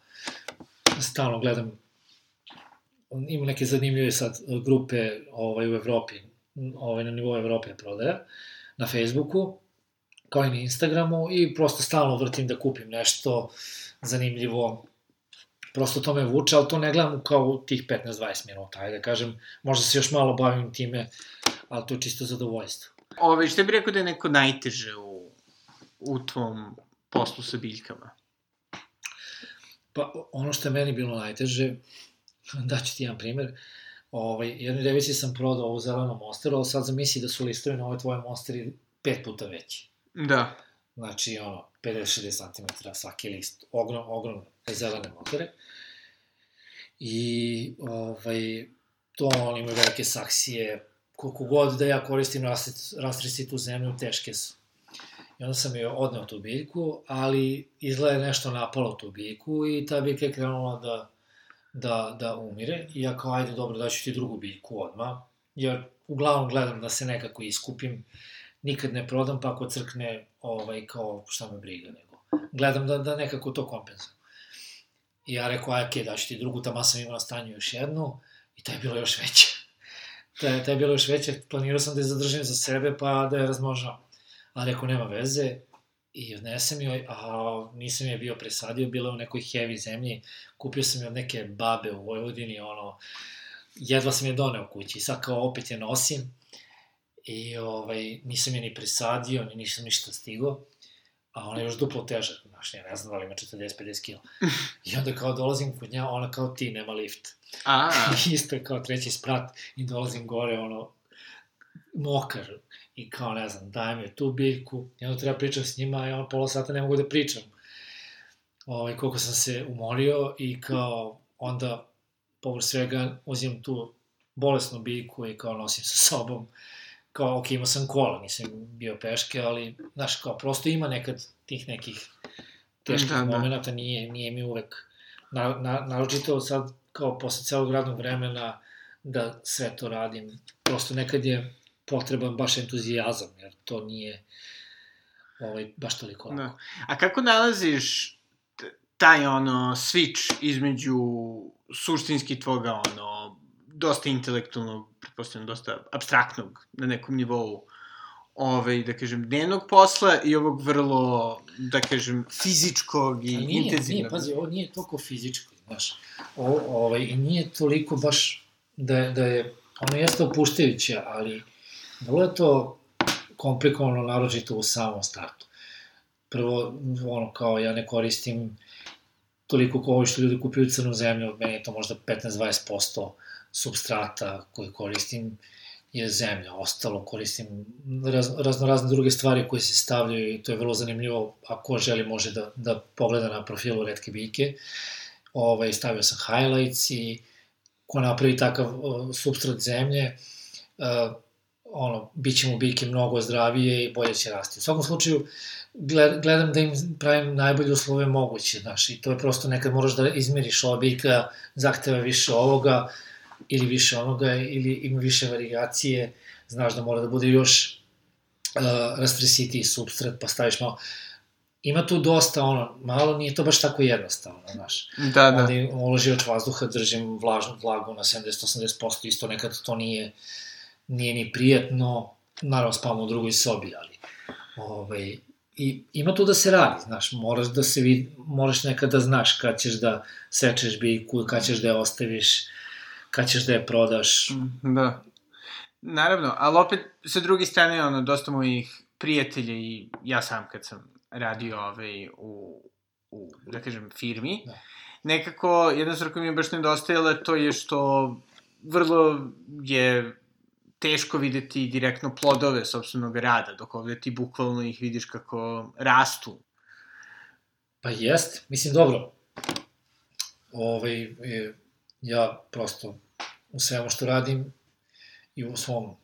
stalno gledam ima neke zanimljive sad grupe ovaj, u Evropi, ovaj, na nivou Evrope prodaja, na Facebooku, kao i na Instagramu, i prosto stalno vrtim da kupim nešto zanimljivo, prosto to me vuče, ali to ne gledam kao tih 15-20 minuta, ajde da kažem, možda se još malo bavim time, ali to je čisto zadovoljstvo. Ove, što bi rekao da je neko najteže u, u tvom poslu sa biljkama? Pa, ono što je meni bilo najteže, daću ti jedan primer, ovaj, jednoj devici sam prodao ovu zelenu monsteru, ali sad zamisli da su listovi na ove tvoje monsteri pet puta veći. Da. Znači, ono, 50-60 cm svaki list, ogrom, ogromne zelene motere. I, ovaj, to oni imaju velike saksije, koliko god da ja koristim rastrisitu zemlju, teške su. I onda sam joj odneo tu biljku, ali izgleda nešto napalo tu biljku i ta biljka je krenula da, da, da umire. I ja kao, ajde, dobro, daću ti drugu biljku odmah, jer uglavnom gledam da se nekako iskupim, nikad ne prodam, pa ako crkne, ovaj, kao, šta me briga, nego gledam da, da nekako to kompenzujem. I ja rekao, aj, daću ti drugu, tamo sam imao na stanju još jednu, i ta je bilo još veća. ta, je, ta je bilo još veća, planirao sam da je zadržim za sebe, pa da je razmožao. A rekao, nema veze, i odnesem joj, a nisam je bio presadio, bila je u nekoj heavy zemlji, kupio sam je od neke babe u Vojvodini, ono, jedva sam je doneo kući, sad kao opet je nosim, i ovaj, nisam je ni presadio, ni nisam ništa stigo, a ona je još duplo teža, znaš, ja ne znam da li ima 40-50 kila. I onda kao dolazim kod nja, ona kao ti, nema lift. A. Isto kao treći sprat i dolazim gore, ono, mokar. I kao, ne znam, dajem je tu biljku, i onda treba pričam s njima, i ono pola sata ne mogu da pričam. Ovaj, koliko sam se umorio i kao, onda, povr svega, uzimam tu bolesnu biljku i kao nosim sa sobom kao, ok, imao sam kola, nisam bio peške, ali, znaš, kao, prosto ima nekad tih nekih teških da, da. momenta, nije, nije mi uvek, na, na, naročito sad, kao, posle celog radnog vremena, da sve to radim, prosto nekad je potreban baš entuzijazam, jer to nije ovaj, baš toliko lako. Da. A kako nalaziš taj ono switch između suštinski tvoga ono dosta intelektualnog, pretpostavljam dosta abstraktnog na nekom nivou ovaj, da kažem, dnevnog posla i ovog vrlo, da kažem, fizičkog i nije, intenzivnog. Nije, pazi, ovo nije toliko fizičko, znaš. O, ovaj, nije toliko baš da, da je, ono jeste opuštajuće, ali vrlo je to komplikovano, naročito u samom startu. Prvo, ono, kao ja ne koristim toliko kao što ljudi kupuju crnu zemlju, od mene je to možda 15-20% substrata koji koristim je zemlja. Ostalo koristim raz, razno razne druge stvari koje se stavljaju i to je vrlo zanimljivo. Ako želi može da, da pogleda na profilu Redke Bike. Ovaj, stavio sam highlights i ko napravi takav uh, substrat zemlje, uh, ono, bit će mu biljke mnogo zdravije i bolje će rasti. U svakom slučaju, gledam da im pravim najbolje uslove moguće, znaš, i to je prosto nekad moraš da izmeriš ova biljka, zahteva više ovoga, ili više onoga, ili ima više varijacije, znaš da mora da bude još uh, rastresitiji substrat, pa staviš malo, ima tu dosta, ono, malo nije to baš tako jednostavno, znaš. Da, da. Onda uloživač vazduha, držim vlažnu vlagu na 70-80%, isto nekad to nije, nije ni prijetno, naravno spavamo u drugoj sobi, ali, ovaj, i ima tu da se radi, znaš, moraš da se vid, moraš nekad da znaš kad ćeš da sečeš biljku, kad ćeš da je ostaviš, kad ćeš da je prodaš. Mm, da. Naravno, ali opet, sa druge strane, ono, dosta mojih prijatelja i ja sam kad sam radio ovaj, u, u, da kažem, firmi, da. nekako, jedna stvar koja mi je baš nedostajala, to je što vrlo je teško videti direktno plodove sobstvenog rada, dok ovde ti bukvalno ih vidiš kako rastu. Pa jest, mislim, dobro. Ovaj, e, ja prosto u svemu što radim i u svom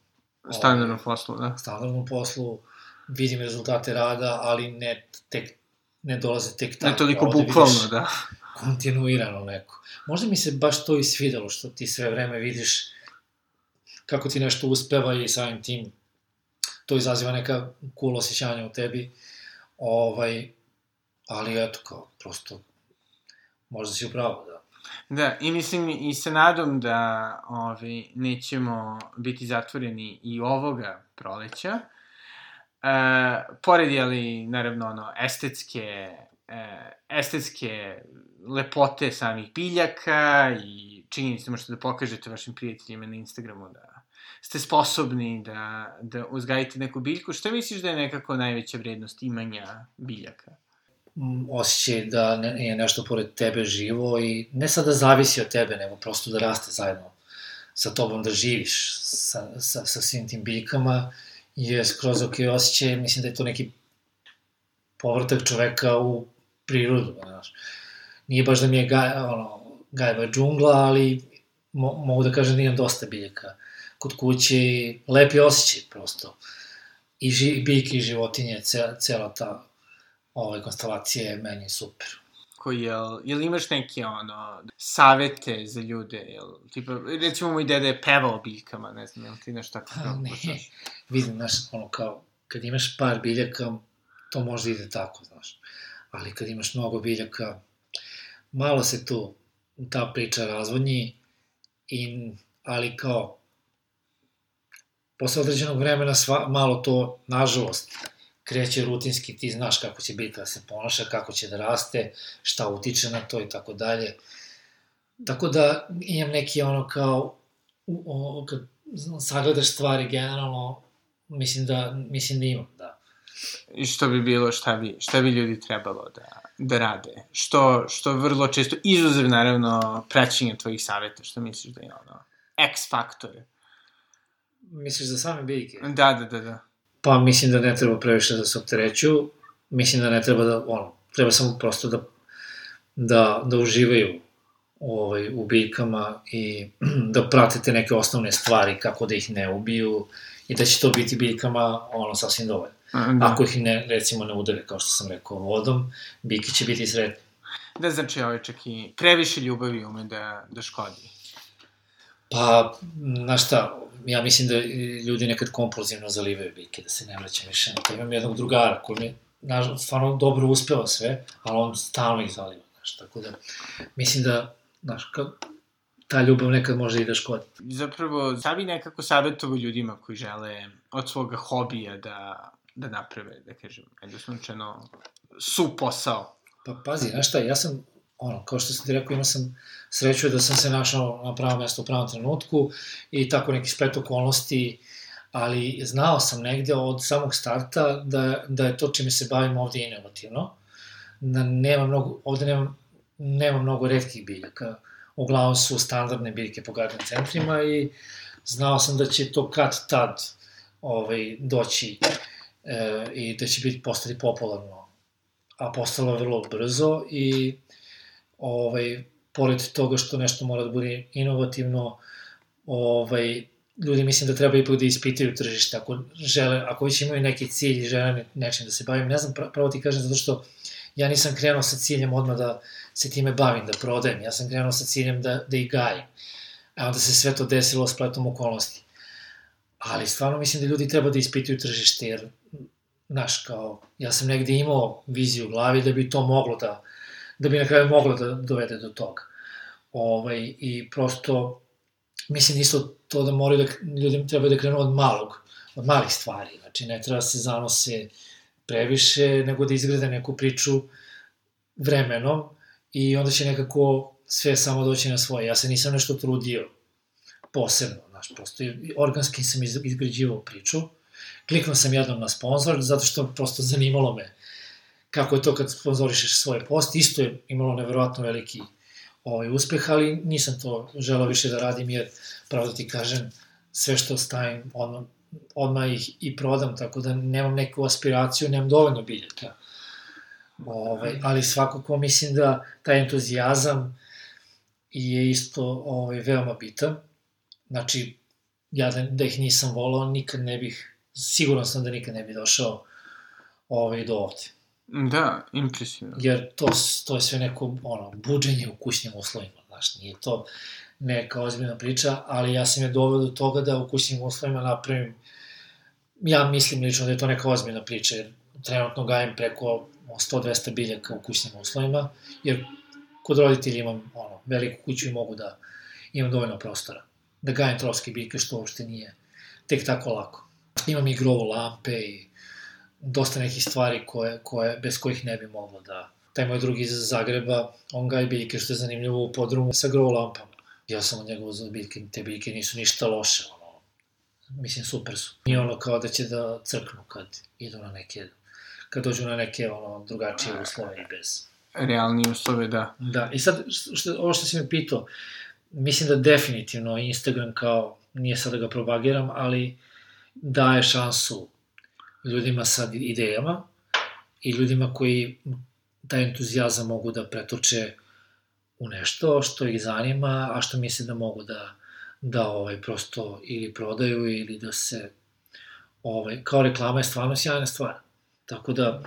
standardnom ovaj, poslu, da. Standardnom poslu vidim rezultate rada, ali ne tek ne dolaze tek tako. Ne toliko bukvalno, da. Kontinuirano neko. Možda mi se baš to i svidelo, što ti sve vreme vidiš kako ti nešto uspeva i samim tim to izaziva neka cool osjećanja u tebi. Ovaj, ali eto, kao, prosto, možda si upravo, da. Da, i mislim i se nadam da ovi, nećemo biti zatvoreni i ovoga proleća. E, pored, jeli, naravno, ono, estetske, e, estetske lepote samih biljaka i činjenice možete da pokažete vašim prijateljima na Instagramu da ste sposobni da, da uzgajite neku biljku. Šta misliš da je nekako najveća vrednost imanja biljaka? Osjećaj da je nešto pored tebe živo i ne sad da zavisi od tebe, nego prosto da raste zajedno sa tobom, da živiš sa, sa, sa svim tim biljkama je skroz ok osjećaj, mislim da je to neki povrtak čoveka u prirodu, znaš. Nije baš da mi je gaj, ono, gajba džungla, ali mo, mogu da kažem da imam dosta biljaka kod kuće i lepi osjećaj prosto. I ži, biljke i životinje, cela, cela ta ovaj, konstalacija je meni super. Koji, jel, jel imaš neke, ono, savete za ljude, jel, tipa, recimo moj dede je pevao biljkama, ne znam, jel ti nešto tako kao Ne, vidim, znaš, ono, kao, kad imaš par biljaka, to možda ide tako, znaš. Ali kad imaš mnogo biljaka, malo se tu ta priča razvodnji, i, ali kao, posle određenog vremena sva, malo to, nažalost, kreće rutinski, ti znaš kako će biti da se ponaša, kako će da raste, šta utiče na to i tako dalje. Tako da imam neki ono kao, o, kad sagledaš stvari generalno, mislim da, mislim da imam, da. I što bi bilo, šta bi, šta bi ljudi trebalo da, da rade? Što, što vrlo često, izuzev naravno praćenja tvojih saveta, što misliš da je ono, X faktor? Misliš za same biljke? Da, da, da, da. Pa mislim da ne treba previše da se opterećuju, mislim da ne treba da, ono, treba samo prosto da, da, da uživaju ovaj, u biljkama i da pratite neke osnovne stvari, kako da ih ne ubiju i da će to biti biljkama ono sasvim dovoljno. Da. Ako ih ne, recimo, ne udare, kao što sam rekao, vodom, biljke će biti sretne. Da, znači, ovaj čak i previše ljubavi ume da, da škodi. Pa, znaš šta, ja mislim da ljudi nekad kompulzivno zalivaju biljke, da se ne vraćam više na to. Imam jednog drugara koji mi je stvarno dobro uspeva sve, ali on stalno ih zaliva, znaš, tako da mislim da, znaš, kad, ta ljubav nekad može i da škodi. Zapravo, šta bi nekako savjetovo ljudima koji žele od svoga hobija da, da naprave, da kažem, jednostavno su posao? Pa pazi, znaš šta, ja sam ono, kao što sam ti rekao, imao sam sreću da sam se našao na pravo mesto u pravom trenutku i tako neki splet okolnosti ali znao sam negde od samog starta da, da je to čime se bavim ovde inovativno, da nema mnogo, ovde nema, nema mnogo redkih biljaka, uglavnom su standardne biljke po garden centrima i znao sam da će to kad tad ovaj, doći e, i da će biti postati popularno. A postalo je vrlo brzo i ovaj, pored toga što nešto mora da bude inovativno, ovaj, ljudi mislim da treba ipak da ispitaju tržište, ako žele, ako već imaju neki cilj i žele nečim da se bavim, ne znam, pravo ti kažem zato što ja nisam krenuo sa ciljem odmah da se time bavim, da prodajem, ja sam krenuo sa ciljem da, da ih gajim. A onda se sve to desilo spletom okolnosti. Ali stvarno mislim da ljudi treba da ispituju tržište, jer, znaš, kao, ja sam negde imao viziju u glavi da bi to moglo da, da bi na kraju moglo da dovede do toga. Ovaj, I prosto, mislim isto to da moraju da, ljudi treba da krenu od malog, od malih stvari. Znači, ne treba se zanose previše, nego da izgrade neku priču vremenom i onda će nekako sve samo doći na svoje. Ja se nisam nešto trudio posebno, znaš, prosto organski sam izgrađivao priču, kliknuo sam jednom na sponsor, zato što prosto zanimalo me kako je to kad sponzorišeš svoje post, isto je imalo neverovatno veliki ovaj, uspeh, ali nisam to želao više da radim, jer, pravo da ti kažem, sve što stavim, odmah, odmah ih i prodam, tako da nemam neku aspiraciju, nemam dovoljno biljaka. Ovaj, ali svakako mislim da taj entuzijazam je isto ovaj, veoma bitan. Znači, ja da, da ih nisam volao, nikad ne bih, siguran sam da nikad ne bih došao ovaj, do ovde. Da, impresivno. Jer to, to je sve neko, ono, buđenje u kućnim uslovima, znaš, nije to neka ozbiljna priča, ali ja sam je doveo do toga da u kućnim uslovima napravim, ja mislim lično da je to neka ozbiljna priča, jer trenutno gajem preko 100-200 biljaka u kućnim uslovima, jer kod roditelja imam ono, veliku kuću i mogu da imam dovoljno prostora. Da gajem tropske biljke, što uopšte nije tek tako lako. Imam i grovo lampe i dosta nekih stvari koje, koje, bez kojih ne bi moglo da... Taj moj drugi iz Zagreba, on gaje biljke, što je zanimljivo u podrumu sa grovo lampama. Ja sam od njega uzao biljke, te biljke nisu ništa loše, ono, mislim super su. Nije ono kao da će da crknu kad idu na neke, kad dođu na neke ono, drugačije uslove i bez. Realni uslove, da. Da, i sad, što, ovo što si me pitao, mislim da definitivno Instagram kao, nije sad da ga propagiram, ali daje šansu ljudima sa idejama i ljudima koji taj entuzijazam mogu da pretoče u nešto što ih zanima, a što misle da mogu da, da ovaj, prosto ili prodaju ili da se ovaj, kao reklama je stvarno sjajna stvar. Tako da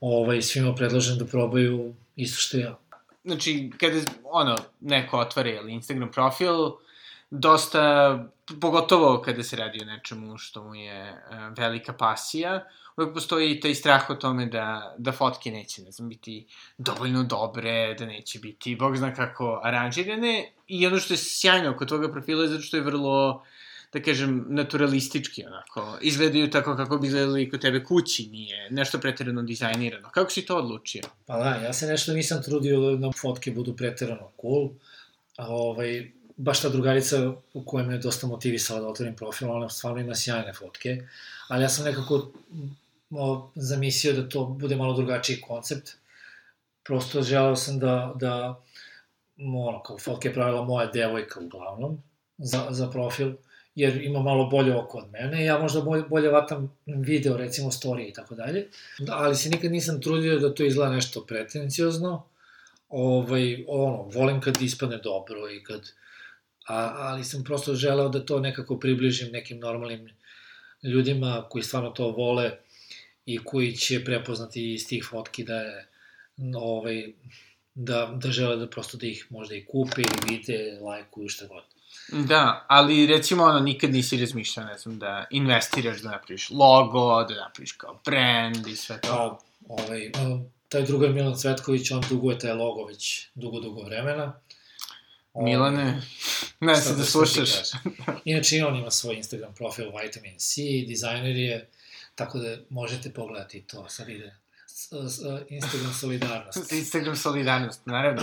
ovaj, svima predlažem da probaju isto što ja. Znači, kada ono, neko otvara ili Instagram profil, dosta, pogotovo kada se radi o nečemu što mu je uh, velika pasija, uvek postoji taj strah o tome da, da fotke neće, ne znam, biti dovoljno dobre, da neće biti, bog zna kako, aranžirane. I ono što je sjajno kod toga profila je zato što je vrlo, da kažem, naturalistički, onako. Izgledaju tako kako bi izgledali kod tebe kući, nije nešto preterano dizajnirano. Kako si to odlučio? Pa da, ja se nešto nisam trudio da fotke budu preterano cool, a ovaj, baš ta drugarica u kojoj me dosta motivisala da otvorim profil, ona stvarno ima sjajne fotke, ali ja sam nekako o, zamislio da to bude malo drugačiji koncept. Prosto želeo sam da, da ono, kao fotke je pravila moja devojka uglavnom za, za profil, jer ima malo bolje oko od mene, ja možda bolje, bolje vatam video, recimo story i tako dalje, da, ali se nikad nisam trudio da to izgleda nešto pretenciozno, ovaj, ono, volim kad ispadne dobro i kad, a, ali sam prosto želeo da to nekako približim nekim normalnim ljudima koji stvarno to vole i koji će prepoznati iz tih fotki da je ovaj, da, da žele da prosto da ih možda i kupe ili vide, lajkuju, šta god. Da, ali recimo ono, nikad nisi razmišljao, ne znam, da investiraš, da napraviš logo, da napraviš kao brand i sve to. Pa, ovaj, taj drugar Milan Cvetković, on duguje taj logo već dugo, dugo vremena. Milane, ne se da, da slušaš. Inače, i on ima svoj Instagram profil Vitamin C, dizajner je, tako da možete pogledati to, sad ide Instagram solidarnost. Instagram solidarnost, naravno.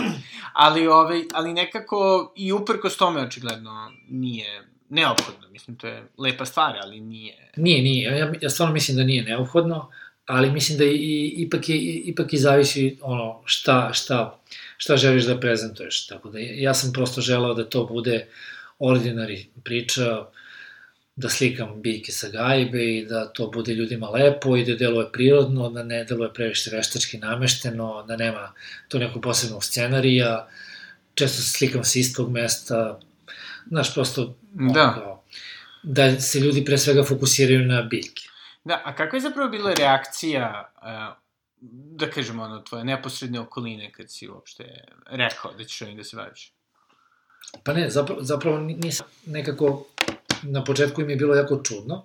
Ali, ovaj, ali nekako i uprkos tome očigledno nije neophodno. Mislim, to je lepa stvar, ali nije... Nije, nije. Ja, ja stvarno mislim da nije neophodno, ali mislim da i, ipak, je, ipak i zavisi ono šta, šta, šta želiš da prezentuješ. Tako da ja sam prosto želao da to bude ordinari priča, da slikam biljke sa gajbe i da to bude ljudima lepo i da deluje prirodno, da ne deluje previše veštački namešteno, da nema to nekog posebnog scenarija. Često se slikam sa istog mesta, znaš, prosto Da. kao, da se ljudi pre svega fokusiraju na biljke. Da, a kakva je zapravo bila reakcija, uh, da kažemo, ono, tvoje neposredne okoline kad si uopšte rekao da ćeš ovim da se baviš? Pa ne, zapravo, zapravo nisam nekako, na početku im je bilo jako čudno,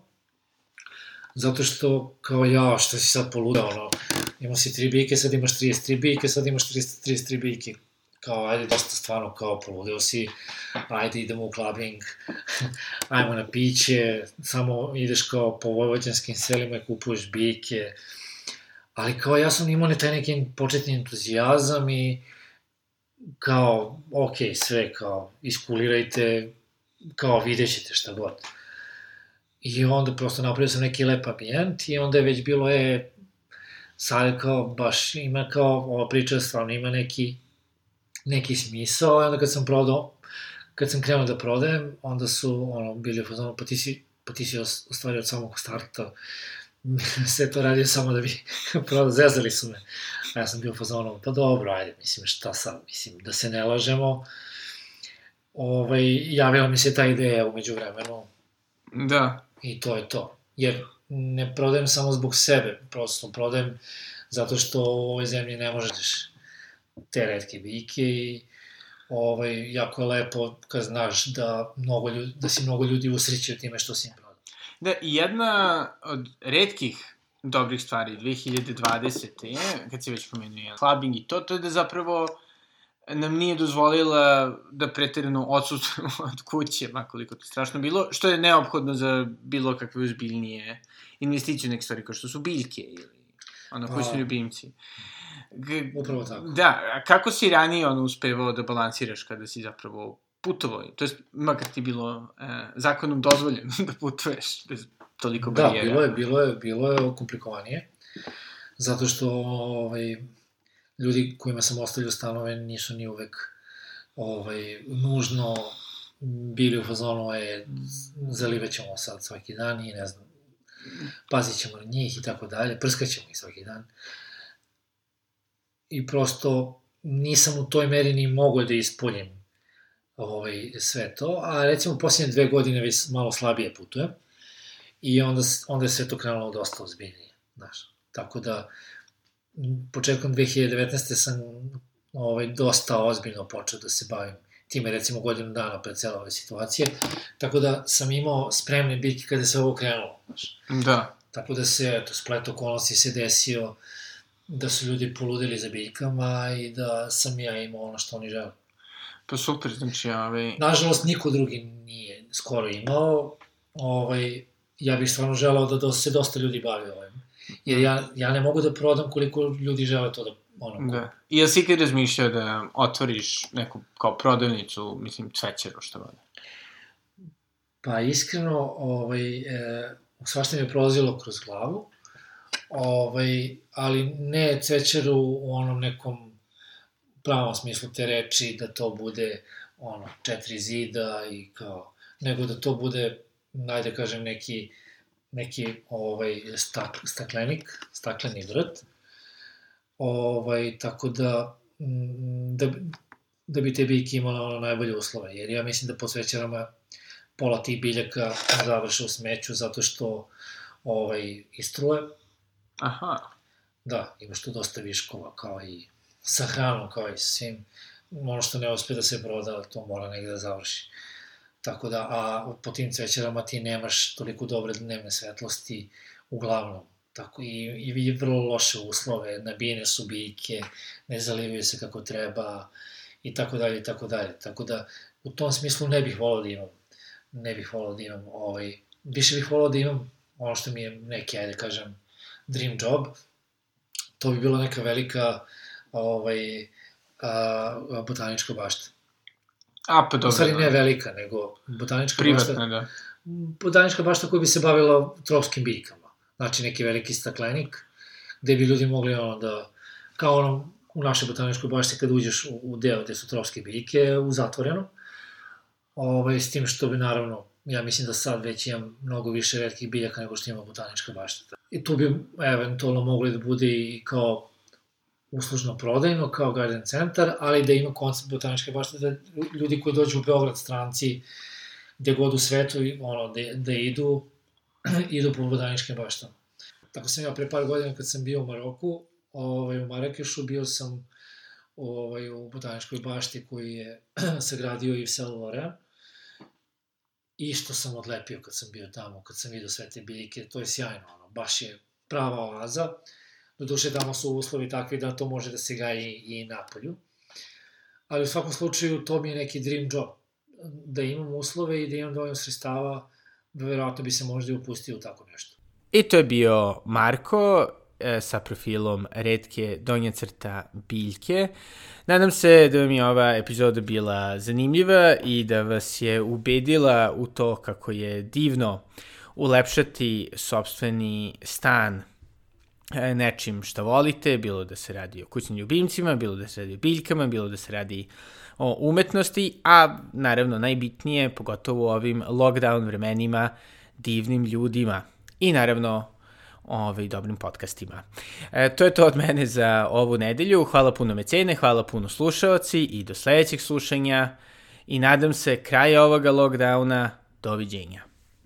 zato što kao ja, što si sad poludao, ono, imao si tri biljke, sad imaš 33 biljke, sad imaš 300, 33 biljke, kao, ajde, dosta stvarno, kao, poludeo si, ajde, idemo u clubbing, ajmo na piće, samo ideš kao po vojvođanskim selima i kupuješ biljke, ali kao ja sam imao ne taj neki početni entuzijazam i kao, ok, sve, kao, iskulirajte, kao, vidjet ćete šta god. I onda prosto napravio sam neki lep ambijent i onda je već bilo, e, sad kao, baš ima kao, ova priča stvarno ima neki, neki smisao, i onda kad sam prodao, kad sam krenuo da prodajem, onda su, ono, bili u fazonu, pa ti si, pa ti si os- u stvari od samog starta sve to radio samo da bi prodao, zezali su me. A ja sam bio u fazonu, pa dobro, ajde, mislim, šta sad, mislim, da se ne lažemo. Ovaj, javila mi se ta ideja umeđu vremenu, Da. I to je to. Jer ne prodajem samo zbog sebe, prosto prodajem zato što u ovoj zemlji ne možeš te redke biljke i ovaj, jako je lepo kad znaš da, mnogo ljudi, da si mnogo ljudi usrećio time što si im prodao. Da, i jedna od redkih dobrih stvari 2020. je, kad si već pomenuo clubbing i to, to je da zapravo nam nije dozvolila da preterano odsutujemo od kuće, makoliko to strašno bilo, što je neophodno za bilo kakve uzbiljnije investicije neke stvari, kao što su biljke ili ono, koji su Pa. ljubimci. G Upravo tako. Da, a kako si ranije ono uspevao da balansiraš kada si zapravo putovao, to jest makar ti bilo e, zakonom dozvoljeno da putuješ bez toliko Da, barijera. bilo je, bilo je, bilo je komplikovanije, zato što ovaj, ljudi kojima sam ostavljao stanove nisu ni uvek ovaj, nužno bili u fazonu je zalivećemo sad svaki dan i ne znam, pazit ćemo na njih i tako dalje, prskaćemo ih svaki dan. I prosto nisam u toj meri ni mogao da ispunim ovaj, sve to, a recimo posljednje dve godine već malo slabije putujem i onda, onda je sve to krenulo dosta ozbiljnije, znaš. Tako da, početkom 2019. sam ovaj, dosta ozbiljno počeo da se bavim time, recimo godinu dana pred cele ove situacije, tako da sam imao spremne biljke kada se ovo krenulo, znaš. Da. Tako da se, eto, splet okolnosti se desio da su ljudi poludeli za biljkama i da sam ja imao ono što oni žele. Pa super, znači, ovaj... Nažalost, niko drugi nije skoro imao. Ovaj, ja bih stvarno želeo da se dosta ljudi bavi ovim. Jer ja, ja ne mogu da prodam koliko ljudi žele to da ono, Da. I jel si ikad razmišljao da otvoriš neku kao prodavnicu, mislim, cvećeru, što vode? Pa iskreno, ovaj, e, svašta mi je prolazilo kroz glavu, ovaj, ali ne cvećaru u onom nekom pravom smislu te reči, da to bude ono, četiri zida i kao, nego da to bude, najde kažem, neki, neki ovaj, stak, staklenik, stakleni vrt, ovaj, tako da, mm, da, da bi te biljke imale ono najbolje uslove, jer ja mislim da po cvećarama pola tih biljaka završe u smeću zato što ovaj, istruje. Aha. Da, imaš tu dosta viškova, kao i sa hranom, kao i svim. Ono što ne uspe da se proda, to mora negde da završi. Tako da, a po tim cvećarama ti nemaš toliko dobre dnevne svetlosti, uglavnom. Tako i, i vrlo loše uslove, nabijene su biljke, ne zalivaju se kako treba, i tako dalje, i tako dalje. Tako da, u tom smislu ne bih volao da imam, ne bih volao da imam, ovaj, više bih volao da imam ono što mi je neki, ajde kažem, dream job, to bi bila neka velika ovaj, a, botanička bašta. A, pa dobro. u stvari da. ne velika, nego botanička Privatna, bašta, da. botanička bašta koja bi se bavila tropskim biljkama. Znači neki veliki staklenik, gde bi ljudi mogli ono da, kao ono u našoj botaničkoj bašti kad uđeš u, u deo gde su tropske biljke, u zatvoreno, ovaj, s tim što bi naravno, ja mislim da sad već imam mnogo više retkih biljaka nego što ima botanička bašta. I tu bi eventualno mogli da bude i kao uslužno prodajno, kao garden centar, ali da ima koncept botaničke bašte, da ljudi koji dođu u Beograd, stranci, gde god u svetu, ono, da, da idu, idu po botaničkim baštama. Tako sam ja pre par godina kad sam bio u Maroku, ovaj, u Marakešu, bio sam ovaj, u botaničkoj bašti koji je sagradio Yves Saint Laurent. I što sam odlepio kad sam bio tamo, kad sam vidio sve te biljke, to je sjajno, ono, baš je prava oaza. Doduše, tamo su uslovi takvi da to može da se gaji i na polju. Ali u svakom slučaju, to mi je neki dream job. Da imam uslove i da imam dovoljno sredstava, verovatno bi se možda i upustio u tako nešto. I to je bio Marko sa profilom redke donja crta biljke. Nadam se da vam je ova epizoda bila zanimljiva i da vas je ubedila u to kako je divno ulepšati sobstveni stan e, nečim što volite, bilo da se radi o kućnim ljubimcima, bilo da se radi o biljkama, bilo da se radi o umetnosti, a naravno najbitnije, pogotovo u ovim lockdown vremenima, divnim ljudima i naravno ovaj, dobrim podcastima. E, to je to od mene za ovu nedelju. Hvala puno mecene, hvala puno slušaoci i do sledećeg slušanja i nadam se kraja ovoga lockdowna. Doviđenja.